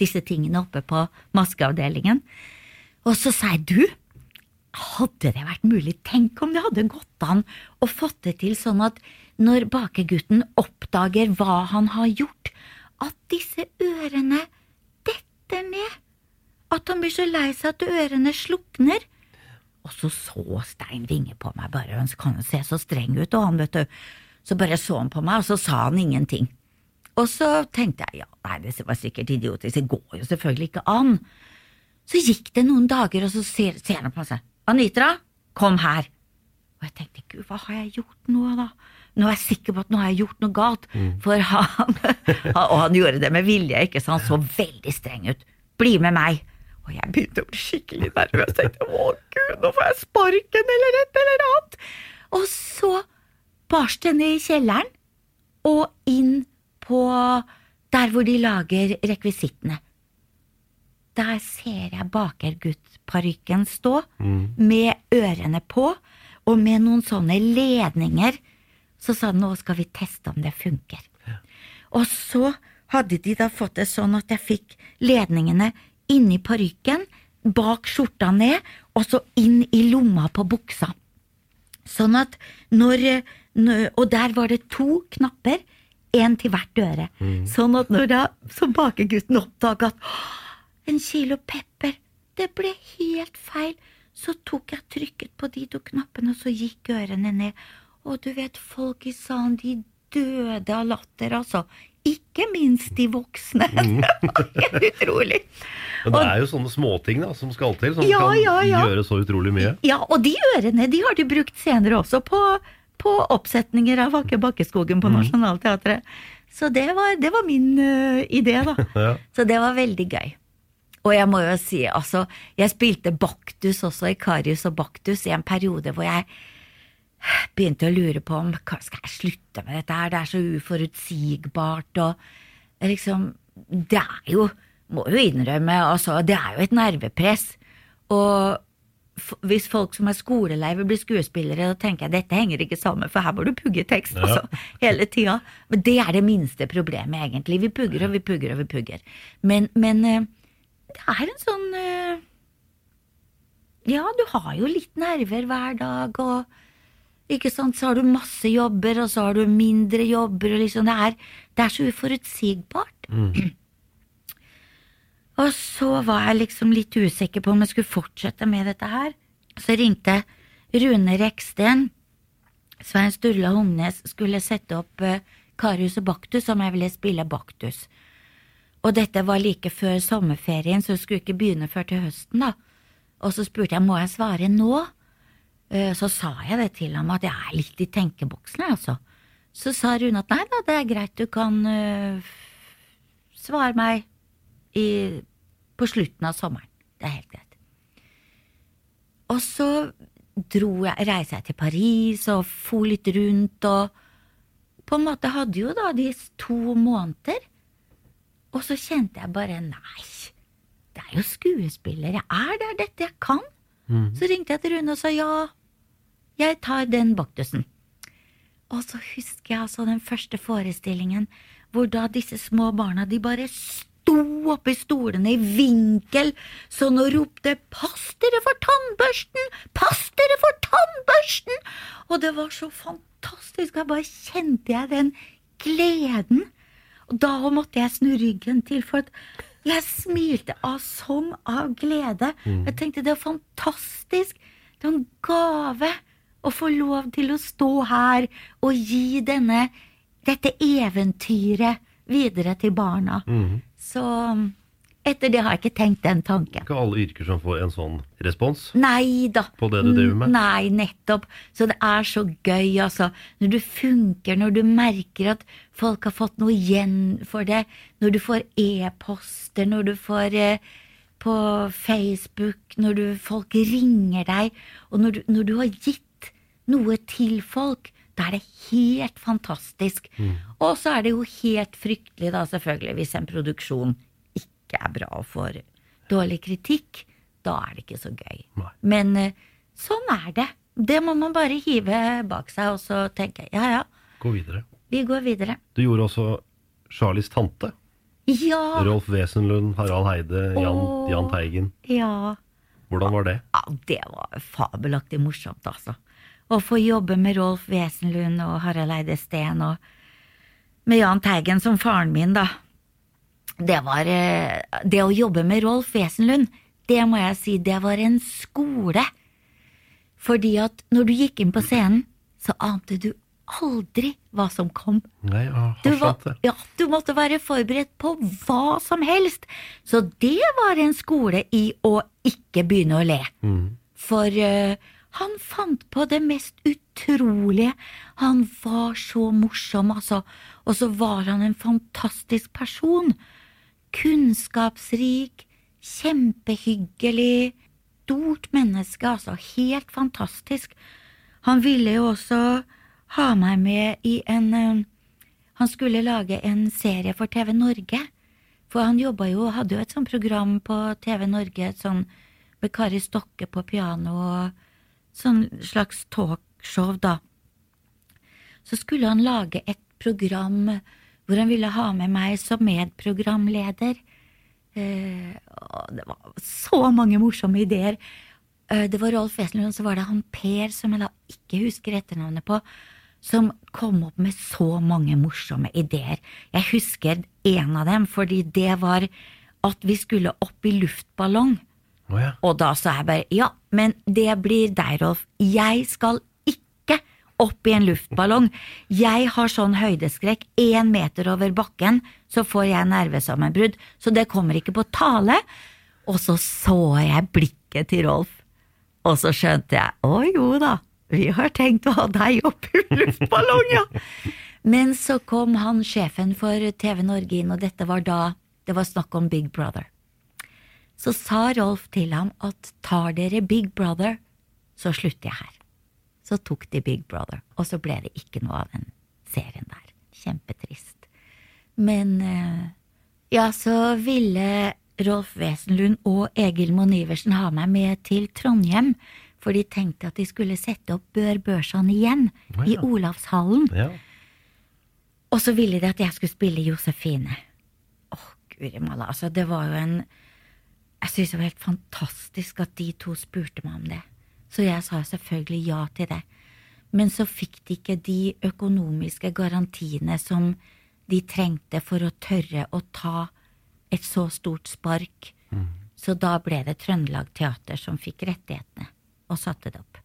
Disse tingene oppe på maskeavdelingen. Og så sa jeg, du, hadde det vært mulig, tenk om det hadde gått an å fått det til sånn at når bakegutten oppdager hva han har gjort, at disse ørene detter ned, at han blir så lei seg at ørene slukner. Og så så Stein Winge på meg, bare, han kan jo se så streng ut, og han, vet du, så bare så han på meg, og så sa han ingenting. Og så tenkte jeg ja, nei, det var sikkert idiotisk, det går jo selvfølgelig ikke an. Så gikk det noen dager, og så ser, ser han på seg. Anitra, kom her. Og jeg tenkte, gud, hva har jeg gjort nå, da? Nå er jeg sikker på at nå har jeg gjort noe galt. For han, Og han gjorde det med vilje, ikke sant? Han så veldig streng ut. Bli med meg. Og jeg begynte å bli skikkelig nervøs. Tenkte, å gud, nå får jeg sparken eller et eller annet. Og så bars det ned i kjelleren og inn på der hvor de lager rekvisittene. Der ser jeg bakerguttparykken stå, med ørene på, og med noen sånne ledninger. Så sa han nå skal vi teste om det funker. Og så hadde de da fått det sånn at jeg fikk ledningene inni parykken, bak skjorta ned, og så inn i lomma på buksa. Sånn at når Og der var det to knapper, én til hvert øre. Sånn at når da så bakegutten oppdaga at en kilo pepper, det ble helt feil, så tok jeg trykket på de to knappene, og så gikk ørene ned. Og du vet, folk i salen, de døde av latter, altså. Ikke minst de voksne. Det var helt utrolig. Men det er jo sånne småting da, som skal til, som Ja, kan ja, ja. gjøre så utrolig mye. Ja, og de ørene de har de brukt senere også på, på oppsetninger av Vakke Bakkeskogen på Nationaltheatret. Så det var, det var min uh, idé, da. Ja. Så det var veldig gøy. Og jeg må jo si, altså, jeg spilte Baktus også, Ikarius og Baktus, i en periode hvor jeg begynte å lure på om skal jeg slutte med dette her, det er så uforutsigbart og liksom Det er jo, må jo innrømme, altså, det er jo et nervepress. Og hvis folk som er skolelei blir skuespillere, da tenker jeg dette henger ikke sammen, for her må du pugge tekst Ja. altså, hele tida. Men det er det minste problemet, egentlig. Vi pugger og vi pugger og vi pugger. Men, men eh, Det er en sånn eh, Ja, du har jo litt nerver hver dag, og ikke sant, så har du masse jobber, og så har du mindre jobber, og liksom det er, det er så uforutsigbart. Og så var jeg liksom litt usikker på om jeg skulle fortsette med dette her. Så ringte Rune Reksten. Svein Sturla Homnes skulle sette opp eh, Karius og Baktus om jeg ville spille Baktus. Og dette var like før sommerferien, så jeg skulle ikke begynne før til høsten, da. Og så spurte jeg må jeg svare nå. Eh, Så sa jeg det til ham, at jeg er litt i tenkeboksen, altså. Så sa Rune at nei da, det er greit, du kan øh, svare meg i, på slutten av sommeren. Det er helt greit. Og så dro jeg, reiste jeg til Paris og for litt rundt og på en måte hadde jo da de to måneder. Og så kjente jeg bare nei, det er jo skuespiller, jeg er det er dette jeg kan. Så ringte jeg til Rune og sa ja, jeg tar den baktusen. Og så husker jeg altså den første forestillingen hvor da disse små barna de bare sto oppi stolene i vinkel sånn og ropte 'Pass dere for tannbørsten! Pass dere for tannbørsten!' Og det var så fantastisk. Jeg bare kjente jeg den gleden. Og da måtte jeg snu ryggen til, for jeg smilte av som av glede. Jeg tenkte det er fantastisk. Det er en gave å få lov til å stå her og gi denne, dette eventyret videre til barna. Så etter det har jeg ikke tenkt den tanken. Ikke alle yrker som får en sånn respons. Nei da. På det du driver med? Nei, nettopp. Så det er så gøy, altså. Når du funker, når du merker at folk har fått noe igjen for det, når du får e-poster, når du får eh, på Facebook, når du, folk ringer deg, og når du, når du har gitt noe til folk, da er det helt fantastisk. Og så er det jo helt fryktelig, da, selvfølgelig, hvis en produksjon ikke er bra og får dårlig kritikk. Da er det ikke så gøy. Men eh, sånn er det. Det må man bare hive bak seg, og så tenke ja ja, Gå videre. vi går videre. Du gjorde også Charlies tante. Ja! Rolf Wesenlund, Harald Heide, Jan, Åh. Jan Teigen. Ja. Hvordan var det? Ja, det var fabelaktig morsomt, altså. Å få jobbe med Rolf Wesenlund og Harald Eide Steen og med Jahn Teigen som faren min, da. Det var eh, Det å jobbe med Rolf Wesenlund, det må jeg si, det var en skole. Fordi at når du gikk inn på scenen, så ante du aldri hva som kom. Nei, å, Du, var, ja, du måtte være forberedt på hva som helst. Så det var en skole i å ikke begynne å le. For eh, han fant på det mest utrolige. Han var så morsom, altså. Og så var han en fantastisk person. Kunnskapsrik, kjempehyggelig, stort menneske, altså. Helt fantastisk. Han ville jo også ha meg med i en eh, Han skulle lage en serie for TV Norge. For han jobba jo, hadde jo et sånt program på TV Norge, sånn med Kari Stokke på piano og sånn slags talkshow, da. Så skulle han lage et program hvor han ville ha med meg som medprogramleder. Eh, det var så mange morsomme ideer. Eh, det var Rolf Wesenlund, og så var det han Per, som jeg da ikke husker etternavnet på, som kom opp med så mange morsomme ideer. Jeg husker en av dem, fordi det var at vi skulle opp i luftballong. Å ja. Og da sa jeg bare ja, men det blir deg, Rolf. Jeg skal ikke opp i en luftballong. Jeg har sånn høydeskrekk, én meter over bakken, så får jeg nervesammenbrudd. Så det kommer ikke på tale. Og så så jeg blikket til Rolf, og så skjønte jeg å jo da, vi har tenkt å ha deg opp i luftballong, ja. Men så kom han sjefen for TV Norge inn, og dette var da det var snakk om Big Brother så sa Rolf til ham at tar dere Big Brother, så slutter jeg her. Så tok de Big Brother, og så ble det ikke noe av den serien der. Kjempetrist. Men eh, ja, så ville Rolf Wesenlund og Egil Monn Iversen ha meg med til Trondheim, for de tenkte at de skulle sette opp Bør Børson igjen, Å i. Olavshallen. Ja. Og så ville de at jeg skulle spille Josefine. Åh, guri malla, altså, det var jo en Jeg syntes det var helt fantastisk at de to spurte meg om det. Så jeg sa selvfølgelig ja til det. Men så fikk de ikke de økonomiske garantiene som de trengte for å tørre å ta et så stort spark. Mm. Så da ble det Trøndelag Teater som fikk rettighetene og satte det opp.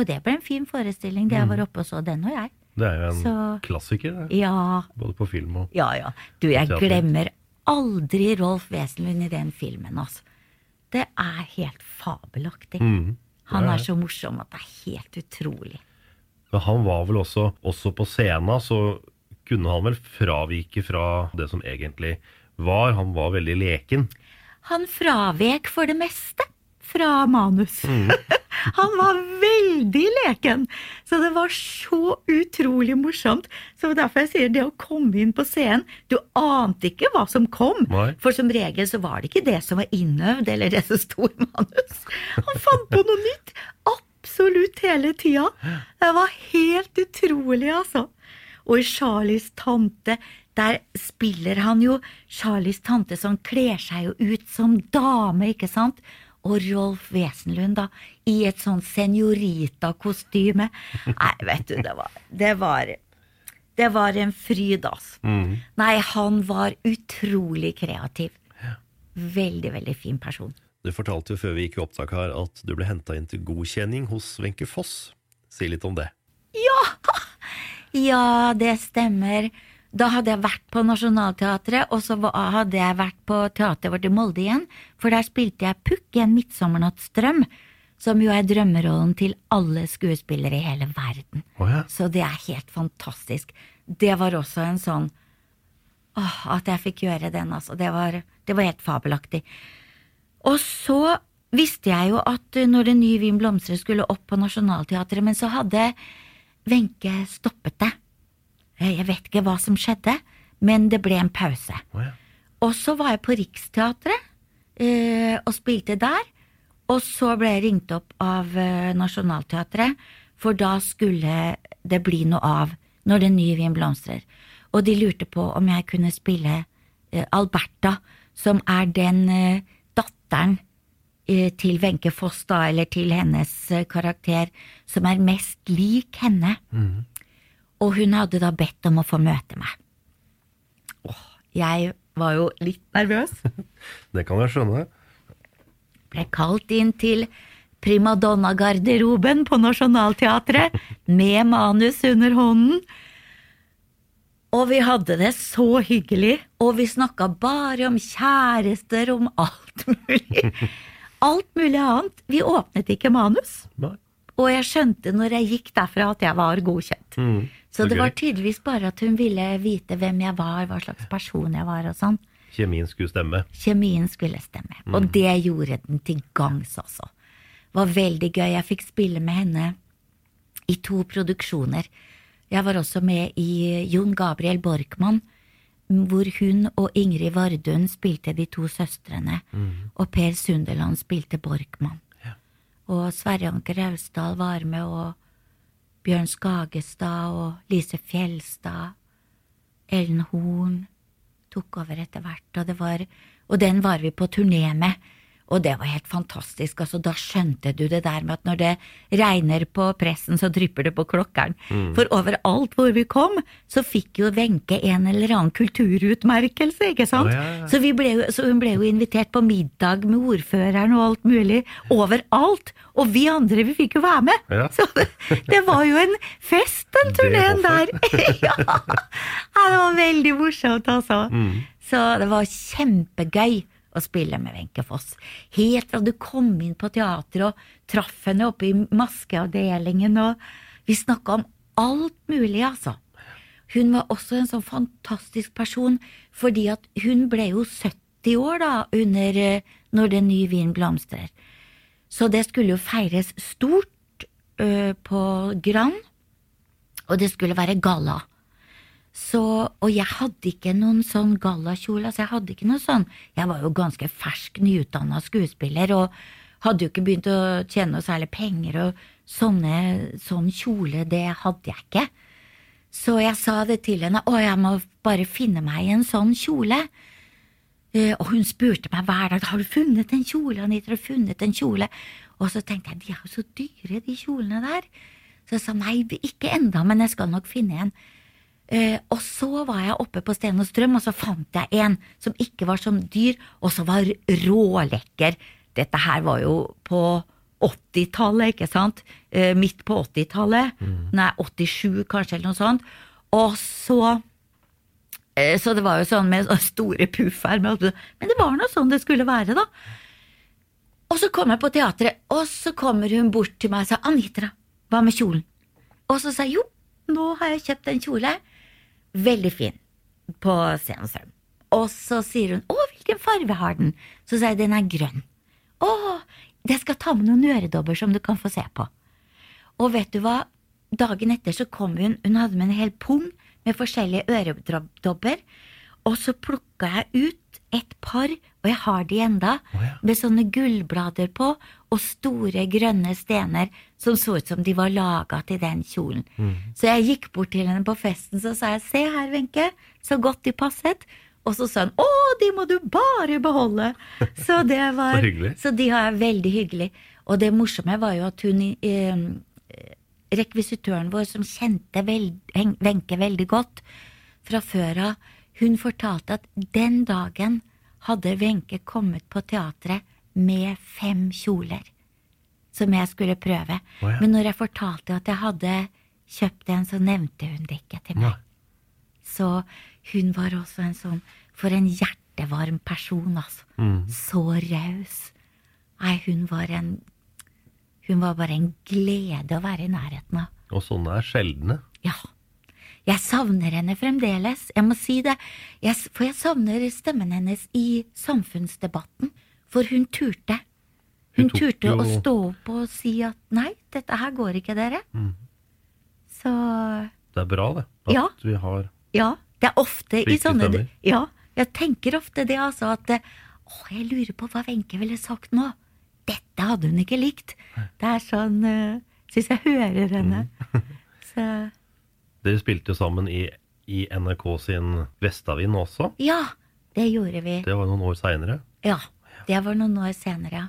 Og det ble en fin forestilling. Det jeg var oppe og så den og jeg. Det er jo en Så- klassiker, det. Ja, Både på film og ja, ja. Du, jeg Teater. glemmer aldri Rolf Wesenlund i den filmen, altså. Det er helt fabelaktig. Mm, Han er er så morsom at det er helt utrolig. Men han var vel også, også på scenen, så kunne han vel fravike fra det som egentlig var. Han var veldig leken. Han fravek for det meste fra manus. Han var veldig leken, så det var så utrolig morsomt. Så derfor jeg sier det å komme inn på scenen Du ante ikke hva som kom, Nei. for som regel så var det ikke det som var innøvd, eller det som sto i manus. Han fant på noe nytt absolutt hele tida. Det var helt utrolig, altså. Og i Charlies tante, der spiller han jo Charlies tante som kler seg jo ut som dame, ikke sant? Og Rolf Wesenlund, da, i et sånn senorita-kostyme. Nei, vet du, det var Det var, det var en fryd, altså. Mm. Nei, han var utrolig kreativ. Veldig, veldig fin person. Du fortalte jo før vi gikk i opptak her at du ble henta inn til godkjenning hos Wenche Foss. Si litt om det. Ja, det stemmer. Da hadde jeg vært på Nationaltheatret, og så hadde jeg vært på teateret vårt i Molde igjen, for der spilte jeg Pukk i En midtsommernattsdrøm, som jo er drømmerollen til alle skuespillere i hele verden. Oh, ja. Så det er helt fantastisk. Det var også en sånn Åh, at jeg fikk gjøre den, altså. Det var, det var helt fabelaktig. Og så visste jeg jo at eh, når det nye Wien blomstrer skulle opp på Nationaltheatret, men så hadde Wenche stoppet det. Eh, Jeg vet ikke hva som skjedde, men det ble en pause. Oh, ja. Og så var jeg på Riksteatret eh, og spilte der. Og så ble jeg ringt opp av eh, Nationaltheatret, for da skulle det bli noe av når det nye Wien blomstrer. Og de lurte på om jeg kunne spille eh, Alberta, som er den eh, datteren eh, til Wenche Foss, da, eller til hennes karakter, som er mest lik henne. Og hun hadde da bedt om å få møte meg. Åh, jeg var jo litt nervøs. Det kan jeg skjønne. Ble kalt inn til primadonna-garderoben på Nationaltheatret med manus under hånden. Og vi hadde det så hyggelig, og vi snakka bare om kjærester, om alt mulig. Alt mulig annet. Vi åpnet ikke manus. Nei. Og jeg skjønte når jeg gikk derfra at jeg var godkjent. Mm, Så det gøy. var tydeligvis bare at hun ville vite hvem jeg var, hva slags person jeg var og sånn. Kjemien skulle stemme. Kjemien skulle stemme, og det gjorde den til gangs, også. Det var veldig gøy. Jeg fikk spille med henne i to produksjoner. Jeg var også med i Jon Gabriel Borkmann, hvor hun og Ingrid Vardun spilte de to søstrene, og Per Sunderland spilte Borkmann. Og Sverre Anker Rausdal var med, og Bjørn Skagestad og Lise Fjelstad. Ellen Horn tok over etter hvert, og var Og den var vi på turné med, og det var helt fantastisk. Altså, da skjønte du det der med at når det regner på pressen, så drypper det på klokkeren. For overalt hvor vi kom, så fikk jo Wenche en eller annen kulturutmerkelse, ikke sant? Oh, ja, ja. Så, vi ble så hun ble jo invitert på middag med ordføreren og alt mulig, overalt. Og vi andre, vi fikk jo være med. Ja. Så det, det var jo en fest, den turneen der. ja. det var veldig morsomt, altså. Så det var kjempegøy å spille med Wenche Foss. Helt fra du kom inn på teatret og traff henne oppe i maskeavdelingen, og vi snakka om alt mulig, altså. Hun var også en sånn fantastisk person, fordi at hun ble jo 70 år da, under eh, Når den nye vinen blomstrer. Så det skulle jo feires stort ø, på Grand, og det skulle være galla. Så, og jeg hadde ikke noen sånn gallakjole, altså jeg hadde ikke noe sånn Jeg var jo ganske fersk, nyutdanna skuespiller og hadde jo ikke begynt å tjene noe særlig penger, og sånne, sånn kjole, det hadde jeg ikke. Så jeg sa det til henne, å, jeg må bare finne meg en sånn kjole. Eh, og hun spurte meg hver dag har du funnet en kjole, Anita, har du funnet en kjole? Og så tenkte jeg de er jo så dyre, de kjolene der. Så jeg sa nei, ikke enda, men jeg skal nok finne en. Eh, og så var jeg oppe på Sten og Strøm, og så fant jeg en som ikke var som dyr, og som var rålekker. Dette her var jo på 80-tallet, ikke sant? Eh, midt på 80-tallet. Nei, 87 kanskje, eller noe sånt. Og så eh, Så det var jo sånn med store puffermer, men det var nå sånn det skulle være, da. Og så kom jeg på teatret, og så kommer hun bort til meg og sa Anitra, hva med kjolen? Og så sa jeg jo, nå har jeg kjøpt en kjole. Veldig fin. På og Og så sier hun å, hvilken farge har den? Så sier jeg den er grønn. Å, jeg skal ta med noen øredobber som du kan få se på. Og vet du hva, dagen etter så kom hun, hun hadde med en hel pung med forskjellige øredobber, og så plukka jeg ut et par, og jeg har de enda, med sånne gullblader på og store grønne stener som så ut som de var laga til den kjolen. Så jeg gikk bort til henne på festen så sa jeg, se her, Wenche, så godt de passet. Og så sa hun å, de må du bare beholde. Så det var Så hyggelig. Så de har jeg veldig hyggelig. Og det morsomme var jo at hun eh, rekvisitøren vår, som kjente Wenche veld, veldig godt fra før av, hun fortalte at den dagen hadde Wenche kommet på teatret med fem kjoler som jeg skulle prøve. Oh, ja. Men når jeg fortalte at jeg hadde kjøpt en, så nevnte hun det ikke til meg. Så hun var også en sånn For en hjertevarm person, altså. Mm. Så raus. Nei, hun var en Hun var bare en glede å være i nærheten av. Og sånne er sjeldne. Ja. Jeg savner henne fremdeles. Jeg må si det. Jeg, for jeg savner stemmen hennes i samfunnsdebatten. For hun turte. Hun, Hun turte jo- å stå opp og si at nei, dette her går ikke, dere. Mm. Så Det er bra, det. At Ja. vi har ja, det er ofte i sånne stemmer. Ja, jeg tenker ofte det, altså, at å, jeg lurer på hva Wenche ville sagt nå. Dette hadde hun ikke likt. Det er sånn uh, Syns jeg hører henne. Mm. Så Dere spilte jo sammen i, i NRK sin Vestavind også. ja, det gjorde vi. Det var noen år seinere. Ja, det var noen år senere.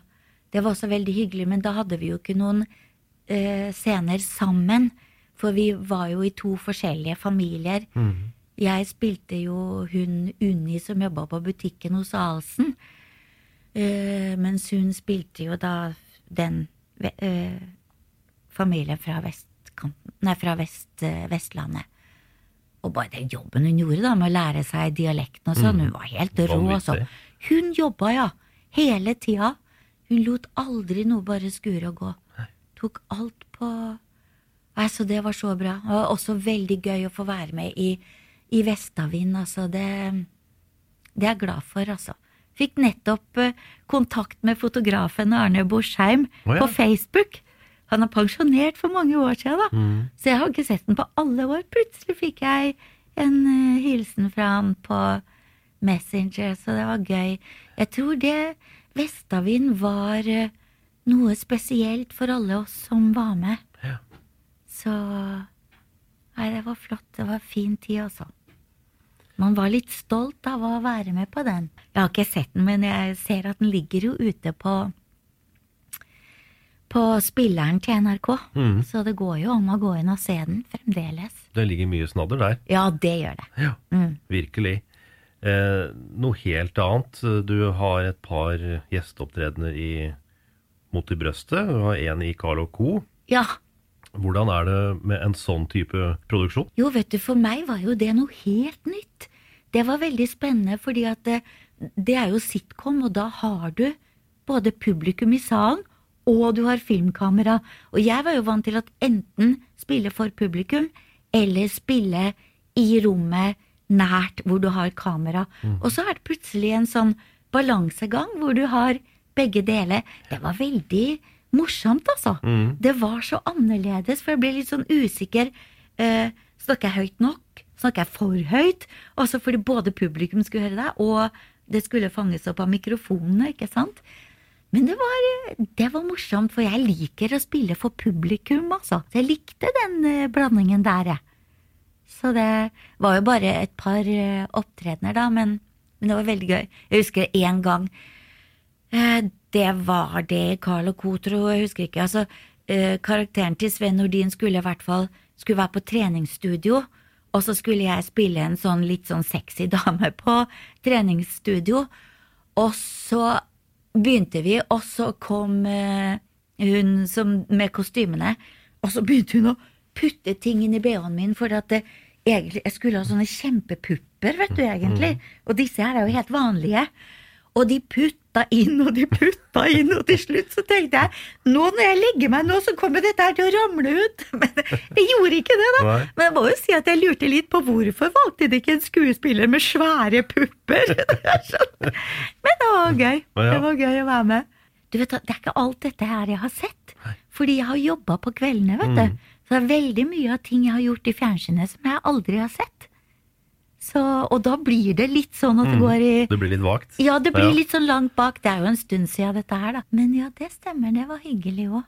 Det var også veldig hyggelig, men da hadde vi jo ikke noen uh, scener sammen. For vi var jo i to forskjellige familier. Jeg spilte jo hun Unni som jobba på butikken hos Alsen. Uh, mens hun spilte jo da den eh, familien fra, vestkanten, nei, fra vest, eh, Vestlandet. Og bare den jobben hun gjorde da med å lære seg dialekten og sånn, Mm. hun var helt rå, altså. Hun jobba, ja. Hele tida. Hun lot aldri noe bare skure og gå. Tok alt på Altså, det var så bra. Og også veldig gøy å få være med i, i Vestavind, altså. Det, det er jeg glad for, altså. Fikk nettopp eh, kontakt med fotografen Arne Borsheim oh, ja. på Facebook. Han er pensjonert for mange år siden, da. Mm. Så jeg har ikke sett den på alle år. Plutselig fikk jeg en uh, hilsen fra han på Messenger, så det var gøy. Jeg tror det Vestavind var uh, noe spesielt for alle oss som var med. Så Nei, det var flott. Det var fin tid, altså. Man var litt stolt av å være med på den. Jeg har ikke sett den, men jeg ser at den ligger jo ute på på spilleren til NRK. Mm. Så det går jo an å gå inn og se den fremdeles. Det ligger mye snadder der. Ja, det gjør det. Ja, Mm. virkelig. Eh, noe helt annet. Du har et par gjesteopptredener i Mot i brøstet. Du har en i Carl Co. Ja. Hvordan er det med en sånn type produksjon? Jo, vet du, for meg var jo det noe helt nytt. Det var veldig spennende, fordi at det, det er jo sitcom, og da har du både publikum i salen, og du har filmkamera. Og jeg var jo vant til at enten spille for publikum, eller spille i rommet nært hvor du har kamera. Og så er det plutselig en sånn balansegang hvor du har begge deler. Det var veldig morsomt, altså. Mm. Det var så annerledes, for jeg ble litt sånn usikker. Eh, snakker jeg høyt nok? Snakker jeg for høyt? Også fordi både publikum skulle høre deg, og det skulle fanges opp av mikrofonene, ikke sant? Men det var, det var morsomt, for jeg liker å spille for publikum, altså. Så jeg likte den eh, blandingen der, jeg. Så det var jo bare et par eh, opptredener, da, men Men det var veldig gøy. Jeg husker én gang. Eh, det var det Carl og Co, tro, jeg husker ikke. Altså, karakteren til Sven Nordin skulle i hvert fall skulle være på treningsstudio. Og så skulle jeg spille en sånn litt sånn sexy dame på treningsstudio. Og så begynte vi, og så kom eh, hun som, med kostymene, og så begynte hun å putte ting inn i bh-en min, for at det, egentlig, jeg skulle ha sånne kjempepupper, vet du, egentlig. Og disse her er jo helt vanlige. Og de putta inn og de putta inn, og til slutt så tenkte jeg nå når jeg legger meg nå, så kommer dette her til å ramle ut. Men jeg gjorde ikke det, da. Men jeg må jo si at jeg lurte litt på hvorfor valgte de ikke en skuespiller med svære pupper? Er sånn. Men det var gøy. Det var gøy å være med. Du vet, Det er ikke alt dette her jeg har sett, fordi jeg har jobba på kveldene, vet Mm. du. Så det er veldig mye av ting jeg har gjort i fjernsynet som jeg aldri har sett. Så, og da blir det litt sånn at det går i Det blir litt vagt. ja, det blir Ja. litt sånn langt bak. Det er jo en stund siden dette her, da. Men ja, det stemmer. Det var hyggelig òg.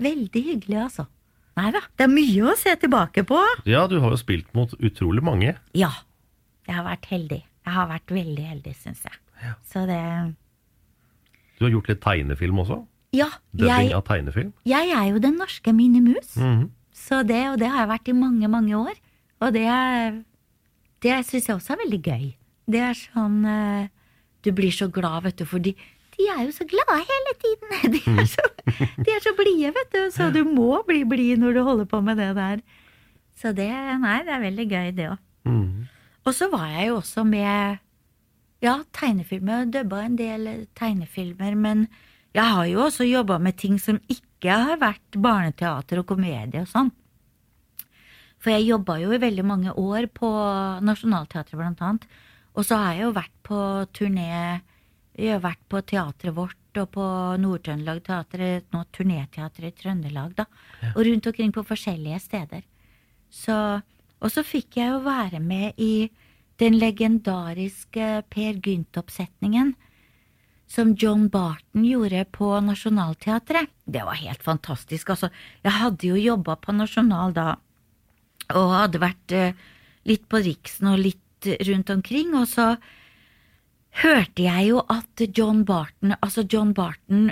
Veldig hyggelig, altså. Nei da. Det er mye å se tilbake på. Ja, du har jo spilt mot utrolig mange. Ja. Jeg har vært heldig. Jeg har vært veldig heldig, syns jeg. Så det Du har gjort litt tegnefilm også. Ja. Dubbing Jeg, av tegnefilm. jeg er jo den norske Minnie Mus. -hmm. Så det, og det har jeg vært i mange, mange år. Og det, er- det syns jeg også er veldig gøy. Det er sånn eh, Du blir så glad, vet du, for de, de er jo så glade hele tiden. De er så, de er så blide, vet du. Så du må bli blid når du holder på med det der. Så det Nei, det er veldig gøy, det òg. Mhm. Og så var jeg jo også med ja, tegnefilmer, dubba en del tegnefilmer, men jeg har jo også jobba med ting som ikke har vært barneteater og komedie og sånn. For jeg jobba jo i veldig mange år på Nationaltheatret, blant annet. Og så har jeg jo vært på turné Jeg har vært på teatret vårt og på Nord-Trøndelag Teatret, nå Turnéteatret i Trøndelag, da. Og rundt omkring på forskjellige steder. Så, og så fikk jeg jo være med i den legendariske Per Gynt-oppsetningen som John Barton gjorde på Nationaltheatret. Det var helt fantastisk. Altså, jeg hadde jo jobba på Nasjonal da, og hadde vært eh, litt på Riksen og litt rundt omkring, og så hørte jeg jo at John Barton, altså John Barton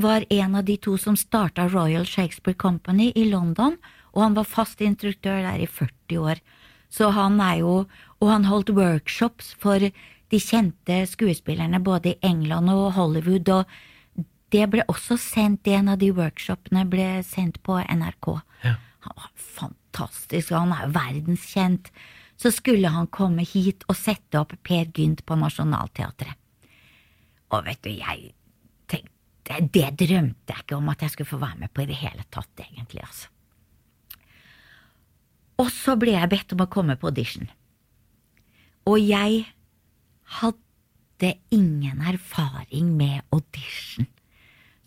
var en av de to som starta Royal Shakespeare Company i London, og han var fast instruktør der i 40 år. Så han er jo Og han holdt workshops for de kjente skuespillerne både i England og Hollywood, og det ble også sendt, en av de workshopene ble sendt på NRK. Han var fantastisk, og han er jo verdenskjent. Så skulle han komme hit og sette opp Per Gynt på Nationaltheatret. Og vet du, jeg tenkte Det drømte jeg ikke om at jeg skulle få være med på i det hele tatt, egentlig, altså. Og så ble jeg bedt om å komme på audition. Og jeg hadde ingen erfaring med audition,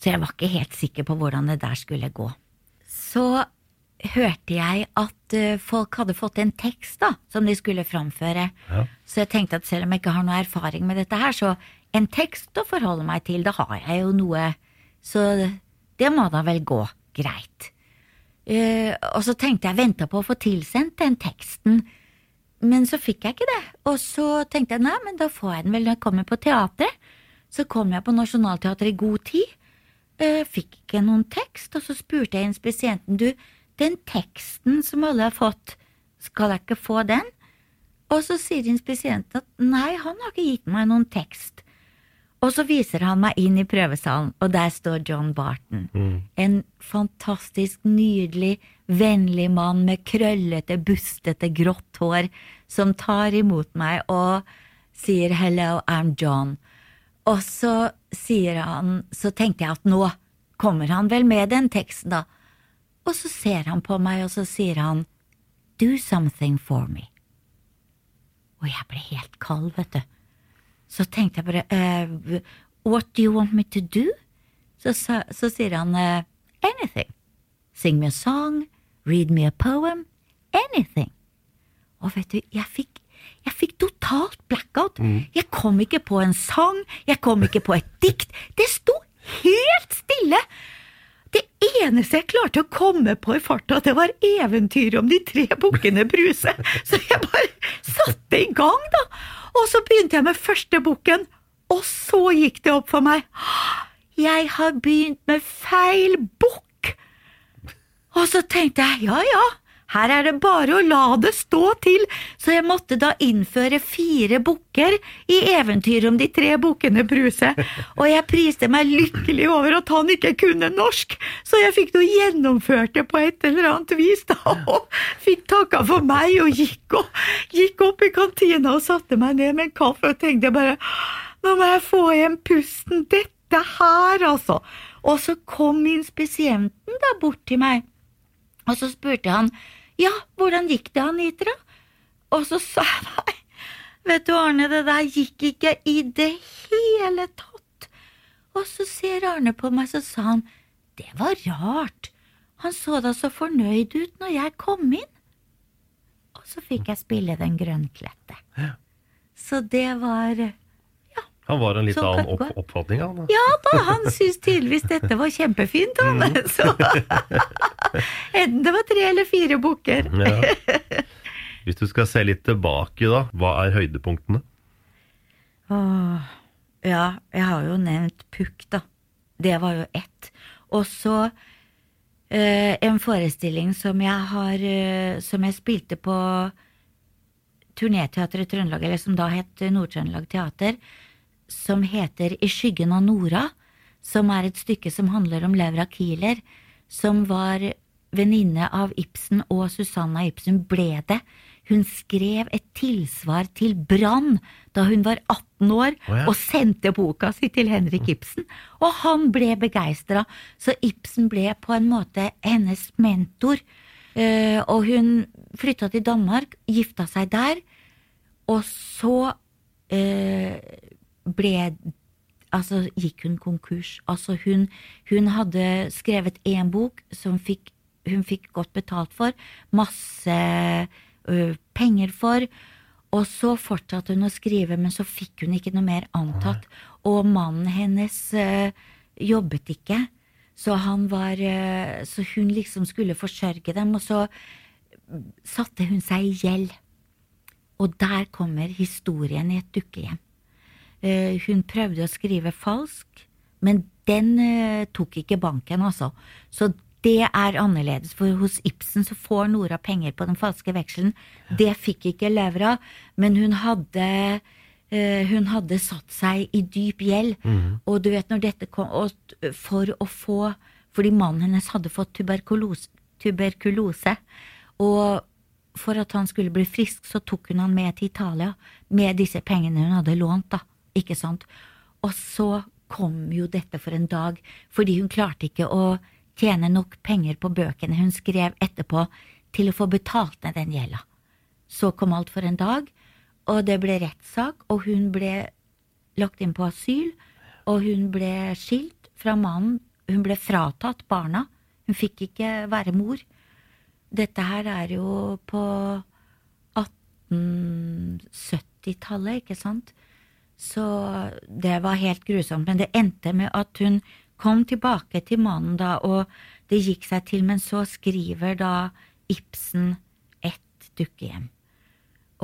så jeg var ikke helt sikker på hvordan det der skulle gå. Så hørte jeg at eh, folk hadde fått en tekst da, som de skulle framføre. Ja. Så jeg tenkte at selv om jeg ikke har noe erfaring med dette her, så en tekst å forholde meg til, da har jeg jo noe, så det må da vel gå greit. Uh, og så tenkte jeg venta på å få tilsendt den teksten, men så fikk jeg ikke det. Og så tenkte jeg nei, men da får jeg den vel når jeg kommer på teatret. Så kom jeg på Nationaltheatret i god tid. uh, fikk ikke noen tekst, og så spurte jeg inspisienten, du, den teksten som alle har fått, skal jeg ikke få den? Og så sier inspisienten at nei, han har ikke gitt meg noen tekst. Og så viser han meg inn i prøvesalen, og der står John Barton. En fantastisk, nydelig, vennlig mann med krøllete, bustete, grått hår, som tar imot meg og sier 'hello, I'm John'. Og så sier han, så tenkte jeg at nå kommer han vel med den teksten, da. Og så ser han på meg, og så sier han 'do something for me'. Og jeg ble helt kald, vet du. Så tenkte jeg bare uh, What do you want me to do? Så, så, så sier han uh, anything. Sing me a song, read me a poem, anything. Og vet du, jeg fikk, jeg fikk totalt blackout. Jeg kom ikke på en sang, jeg kom ikke på et dikt. Det sto helt stille! Eneste jeg klarte å komme på i farta, det var eventyret om de tre bukkene Bruse. Så jeg bare satte i gang, da. Og så begynte jeg med første boken, og så gikk det opp for meg. Jeg har begynt med feil bok! Og så tenkte jeg ja ja, her er det bare å la det stå til, så jeg måtte da innføre fire bukker i eventyret om de tre bukkene Bruse, og jeg priste meg lykkelig over at han ikke kunne norsk, så jeg fikk noe gjennomført det på et eller annet vis, da, og fikk takka for meg og gikk, og, gikk opp i kantina og satte meg ned med en kaffe og tenkte bare nå må jeg få igjen pusten, dette her, altså. Og så kom inspisienten da bort til meg, og så spurte han ja, hvordan gikk det, Anitra? Og så sa jeg nei, vet du Arne, det der gikk ikke i det hele tatt. Og så ser Arne på meg, så sa han, det var rart, han så da så fornøyd ut når jeg kom inn. Og så fikk jeg spille Den grønnkledte. Ja. Så det var Han var en litt Så annen opp oppfatning av han. Ja da, han syntes tydeligvis dette var kjempefint, han. Så enten det var tre eller fire bukker. Ja. Hvis du skal se litt tilbake, da, hva er høydepunktene? Åh, ja, jeg har jo nevnt Pukk, da. Det var jo ett. Og så eh, en forestilling som jeg har eh, Som jeg spilte på Turneteatret i Trøndelag, eller som da het Nord-Trøndelag Teater, som heter I skyggen av Nora, som er et stykke som handler om Laura Kieler, som var venninne av Ibsen, og Susanna Ibsen ble det. Hun skrev et tilsvar til Brann da hun var 18 år, oh, ja. og sendte boka si til Henrik Ibsen, og han ble begeistra, så Ibsen ble på en måte hennes mentor. Eh, og hun flytta til Danmark, gifta seg der, og så eh, ble Altså gikk hun konkurs. Altså hun, hun hadde skrevet én bok som fikk, hun fikk godt betalt for, masse ø, penger for, og så fortsatte hun å skrive, men så fikk hun ikke noe mer antatt. Og mannen hennes ø, jobbet ikke, så han var ø, Så hun liksom skulle forsørge dem, og så satte hun seg i gjeld. Og der kommer historien i et dukkehjem. Eh, hun prøvde å skrive falsk, men den eh, tok ikke banken, altså. Så det er annerledes, for hos Ibsen så får Nora penger på den falske vekselen. Det fikk ikke Løvra, men hun hadde eh, hun hadde satt seg i dyp gjeld, Mm. og du vet når dette kom For å få Fordi mannen hennes hadde fått tuberkulose, tuberkulose og for at han skulle bli frisk, så tok hun han med til Italia med disse pengene hun hadde lånt, da. Ikke sant? Og så kom jo dette for en dag, fordi hun klarte ikke å tjene nok penger på bøkene hun skrev etterpå til å få betalt ned den gjelda. Så kom alt for en dag, og det ble rettssak, og hun ble lagt inn på asyl, og hun ble skilt fra mannen, hun ble fratatt barna, hun fikk ikke være mor. Dette her er jo på 1870-tallet, ikke sant? Så det var helt grusomt. Men det endte med at hun kom tilbake til mannen da, og det gikk seg til, men så skriver da Ibsen ett dukkehjem.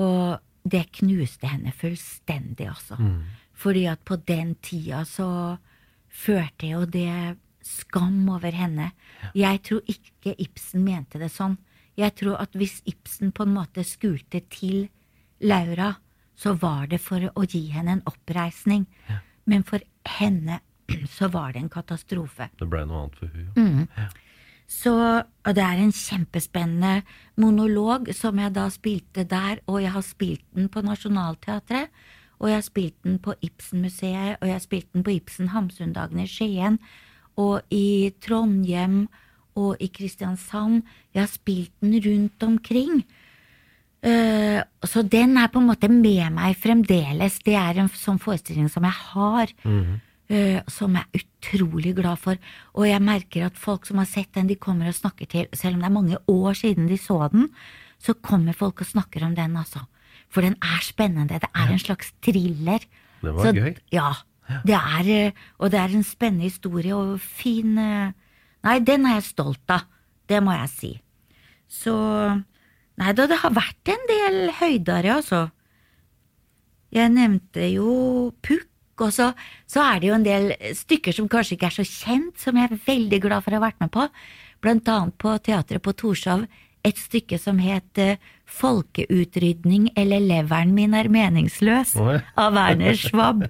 Og det knuste henne fullstendig, altså. Mm. Fordi at på den tida så førte jo det skam over henne. Jeg tror ikke Ibsen mente det sånn. Jeg tror at hvis Ibsen på en måte skulte til Laura, så var det for å gi henne en oppreisning. Men for henne så var det en katastrofe. Det ble noe annet for hun. Mm. Så, og det er en kjempespennende monolog som jeg da spilte der, og jeg har spilt den på Nationaltheatret, og jeg har spilt den på Ibsen-museet, og jeg har spilt den på Ibsen Hamsundagene i Skien, og i Trondheim og i Kristiansand. Jeg har spilt den rundt omkring. Eh, så den er på en måte med meg fremdeles. Det er en sånn forestilling som jeg har. eh, som jeg er utrolig glad for. Og jeg merker at folk som har sett den, de kommer og snakker til Selv om det er mange år siden de så den, så kommer folk og snakker om den, altså. For den er spennende. Det er en slags thriller. Det var Så- gøy. Ja. Det er, eh, og det er en spennende historie og fin Nei, den er jeg stolt av. Det må jeg si. Så Nei da, det har vært en del høydere, altså. Jeg nevnte jo Pukk, og så, så er det jo en del stykker som kanskje ikke er så kjent, som jeg er veldig glad for å ha vært med på. Blant annet på teatret på Torshov et stykke som het eh, Folkeutrydning eller Leveren min er meningsløs, Oi. av Werner Schwab.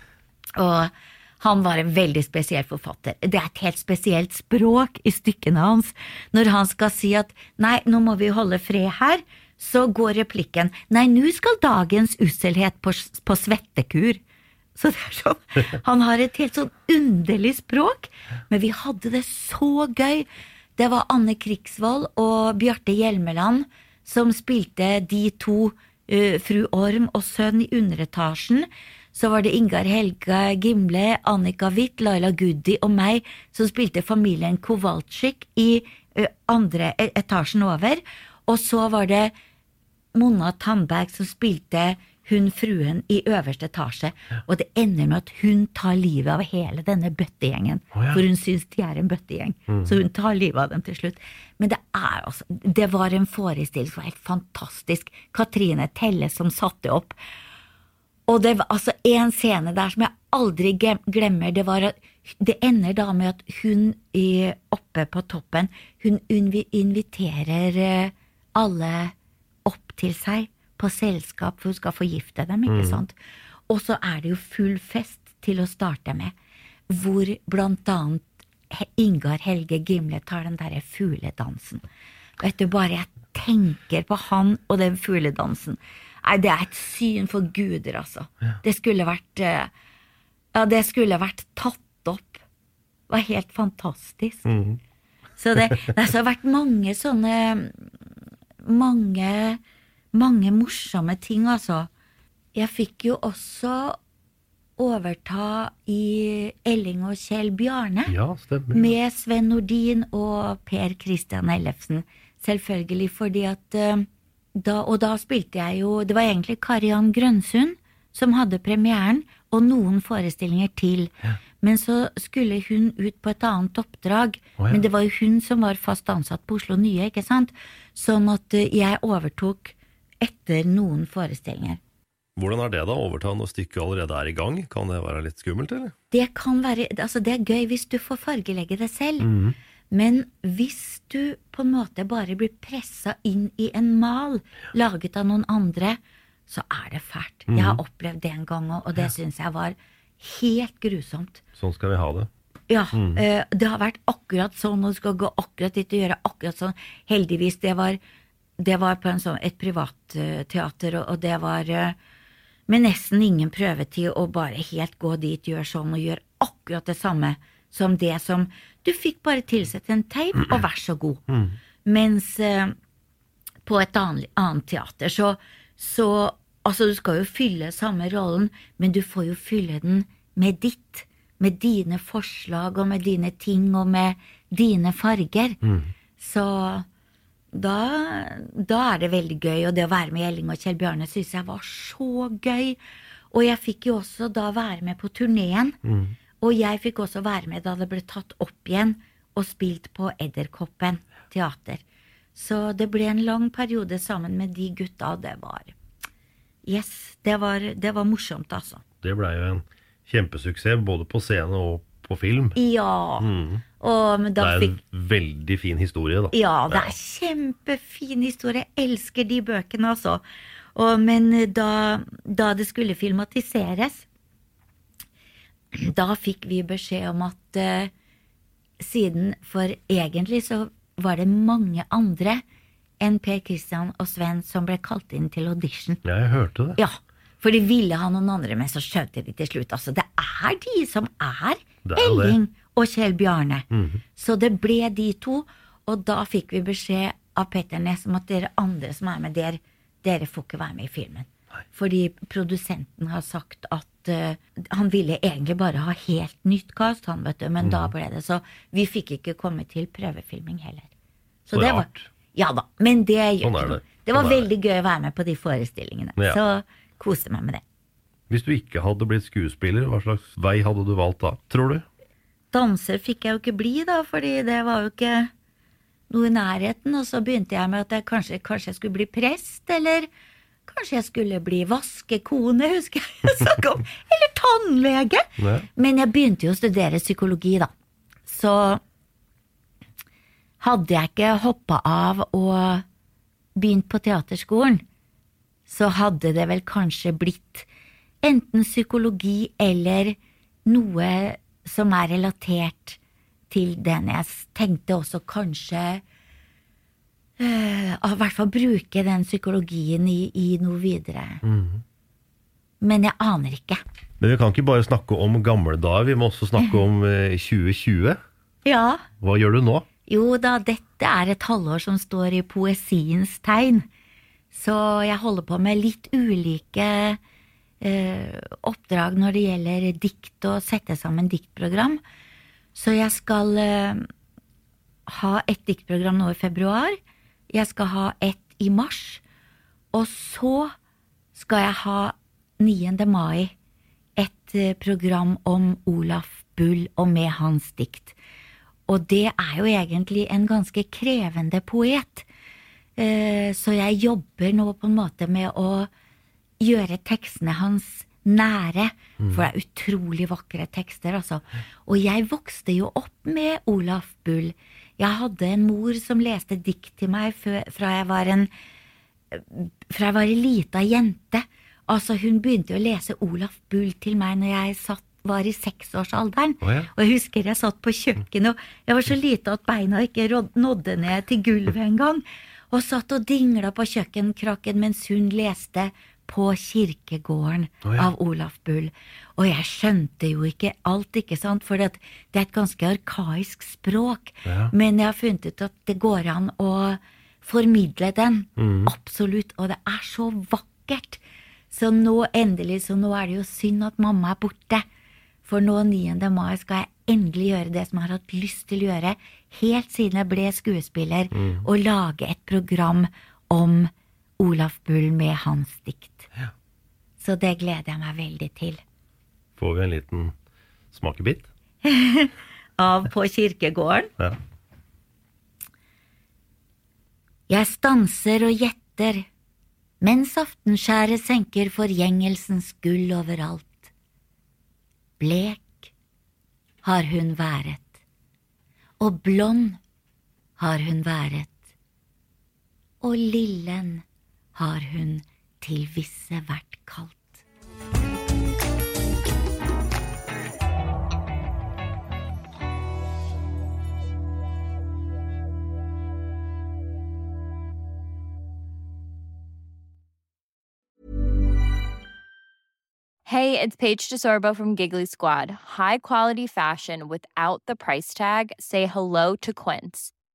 Og han var en veldig spesiell forfatter. Det er et helt spesielt språk i stykkene hans. Når han skal si at nei, nå må vi holde fred her, så går replikken nei, nå skal dagens usselhet på, på svettekur. Så det er sånn, Han har et helt sånn underlig språk, men vi hadde det så gøy. Det var Anne Krigsvold og Bjarte Hjelmeland som spilte de to, uh, fru Orm og sønn i underetasjen. Så var det Ingar Helga Gimle, Annika Witt, Laila Goody og meg som spilte familien Kowalczyk i andre e- etasjen over. Og så var det Monna Tandberg som spilte hun fruen i øverste etasje, og det ender med at hun tar livet av hele denne bøttegjengen. Oh, ja. For hun syns de er en bøttegjeng, Mm. så hun tar livet av dem til slutt. Men det er altså Det var en forestilling som var helt fantastisk. Katrine Telle som satte opp. Og det var altså en scene der som jeg aldri glemmer. Det var at det ender da med at hun oppe på toppen, hun inviterer eh, alle opp til seg på selskap, for hun skal forgifte dem, ikke mm. sant? Og så er det jo full fest til å starte med, hvor blant annet Ingar Helge Gimle tar den derre fugledansen. Vet du, bare jeg tenker på han og den fugledansen. Nei, det er et syn for guder, altså. Det skulle vært eh, Ja, det skulle vært tatt opp. Det var helt fantastisk. Så det, det har vært mange sånne Mange, mange morsomme ting, altså. Jeg fikk jo også overta i Elling og Kjell Bjarne. Ja, stemmer. Med Sven Nordin og Per Christian Ellefsen. Selvfølgelig fordi at eh, da, Og da spilte jeg jo Det var egentlig Kariann Grønsund som hadde premieren, og noen forestillinger til. Men så skulle hun ut på et annet oppdrag. Oh, ja. Men det var jo hun som var fast ansatt på Oslo Nye, ikke sant? Sånn at eh, jeg overtok etter noen forestillinger. Hvordan er det da, å overta når stykket allerede er i gang? Kan det være litt skummelt, eller? Det kan være, altså det er gøy hvis du får fargelegge det selv. Mhm. Men hvis du på en måte bare blir pressa inn i en mal laget av noen andre, så er det fælt. Jeg har Mhm. opplevd det en gang òg, og det syns jeg var helt grusomt. Sånn skal vi ha det. Ja, Mm. det har vært akkurat sånn, og du skal gå akkurat dit og gjøre akkurat sånn. Heldigvis, det var, det var på en sånn, et privatteater, og, og det var eh, med nesten ingen prøvetid å bare helt gå dit, gjøre sånn og gjøre akkurat det samme som det som Du fikk bare tilsette en teip, og vær så god. Mens eh, på et annet, annet teater så, så Altså, du skal jo fylle samme rollen, men du får jo fylle den med ditt. Med dine forslag og med dine ting og med dine farger. Så da, da er det veldig gøy. Og det å være med Elling og Kjell Bjarne syns jeg var så gøy. Og jeg fikk jo også da være med på turneen. Og jeg fikk også være med da det ble tatt opp igjen og spilt på Edderkoppen teater. Så det ble en lang periode sammen med de gutta, og det var Yes, det var, det var morsomt, altså. Det blei jo en kjempesuksess, både på scene og på film. Ja. Mm. Og men Det er er fikk en veldig fin historie, da. Ja, det er kjempefin historie. Jeg elsker de bøkene, altså. Og, men da, da det skulle filmatiseres, da fikk vi beskjed om at uh, siden For egentlig så var det mange andre enn Per Christian og Sven som ble kalt inn til audition. Ja, jeg hørte det. Ja, for de ville ha noen andre, men så skjønte de til slutt. Altså, det er de som er, er. Elling og Kjell Bjarne. Mhm. Så det ble de to, og da fikk vi beskjed av Petter Næss om at dere andre som er med der, dere får ikke være med i filmen. Fordi produsenten har sagt at uh, han ville egentlig bare ha helt nytt cast, han, vet du, men da Mhm. ble det så Vi fikk ikke komme til prøvefilming heller. Så det var, ja da, men det gjør Sånn det. Det var Sånn veldig gøy å være med på de forestillingene. Ja. Så koste meg med det. Hvis du ikke hadde blitt skuespiller, hva slags vei hadde du valgt da, tror du? Danser fikk jeg jo ikke bli, da, fordi det var jo ikke noe i nærheten. Og så begynte jeg med at jeg kanskje, kanskje jeg skulle bli prest, eller Kanskje jeg skulle bli vaskekone, husker jeg jeg om. Eller tannlege. Men jeg begynte jo å studere psykologi, da. Så hadde jeg ikke hoppa av og begynt på teaterskolen, så hadde det vel kanskje blitt enten psykologi eller noe som er relatert til den jeg tenkte også kanskje eh, I hvert fall bruke den psykologien i, i noe videre. Men jeg aner ikke. Men vi kan ikke bare snakke om gamle dager, vi må også snakke om eh, 2020. Ja, Hva gjør du nå? Jo da, dette er et halvår som står i poesiens tegn. Så jeg holder på med litt ulike eh, oppdrag når det gjelder dikt og sette sammen diktprogram. Så jeg skal eh, ha et diktprogram nå i februar. Jeg skal ha ett i mars. Og så skal jeg ha 9. mai et eh, program om Olaf Bull og med hans dikt. Og det er jo egentlig en ganske krevende poet. Eh, Så jeg jobber nå på en måte med å gjøre tekstene hans nære, for det er utrolig vakre tekster, altså. Og jeg vokste jo opp med Olaf Bull. Jeg hadde en mor som leste dikt til meg fra jeg var en fra jeg var ei lita jente. Altså, hun begynte å lese Olaf Bull til meg når jeg satt, var i seksårsalderen. Oh, ja. Og jeg husker jeg satt på kjøkkenet, og jeg var så lita at beina ikke nådde ned til gulvet engang. Og satt og dingla på kjøkkenkrakken mens hun leste På kirkegården oh, ja. av Olaf Bull. Og jeg skjønte jo ikke alt, ikke sant, for det det er et ganske arkaisk språk. Ja. Men jeg har funnet ut at det går an å formidle den. Mm. Absolutt. Og det er så vakkert. Så nå endelig, så nå er det jo synd at mamma er borte. For nå 9. mai skal jeg endelig gjøre det som jeg har hatt lyst til å gjøre helt siden jeg ble skuespiller, Mm. og lage et program om Olaf Bull med hans dikt. Så det gleder jeg meg veldig til. Får vi en liten smakebit? Av På kirkegården. Ja. Jeg stanser og gjetter, mens aftenskjæret senker forgjengelsens gull overalt. Blek har hun været, og blond har hun været, og lillen har hun til visse vært kalt. Hey, it's Paige DeSorbo from Giggly Squad. High quality fashion without the price tag. Say hello to Quince.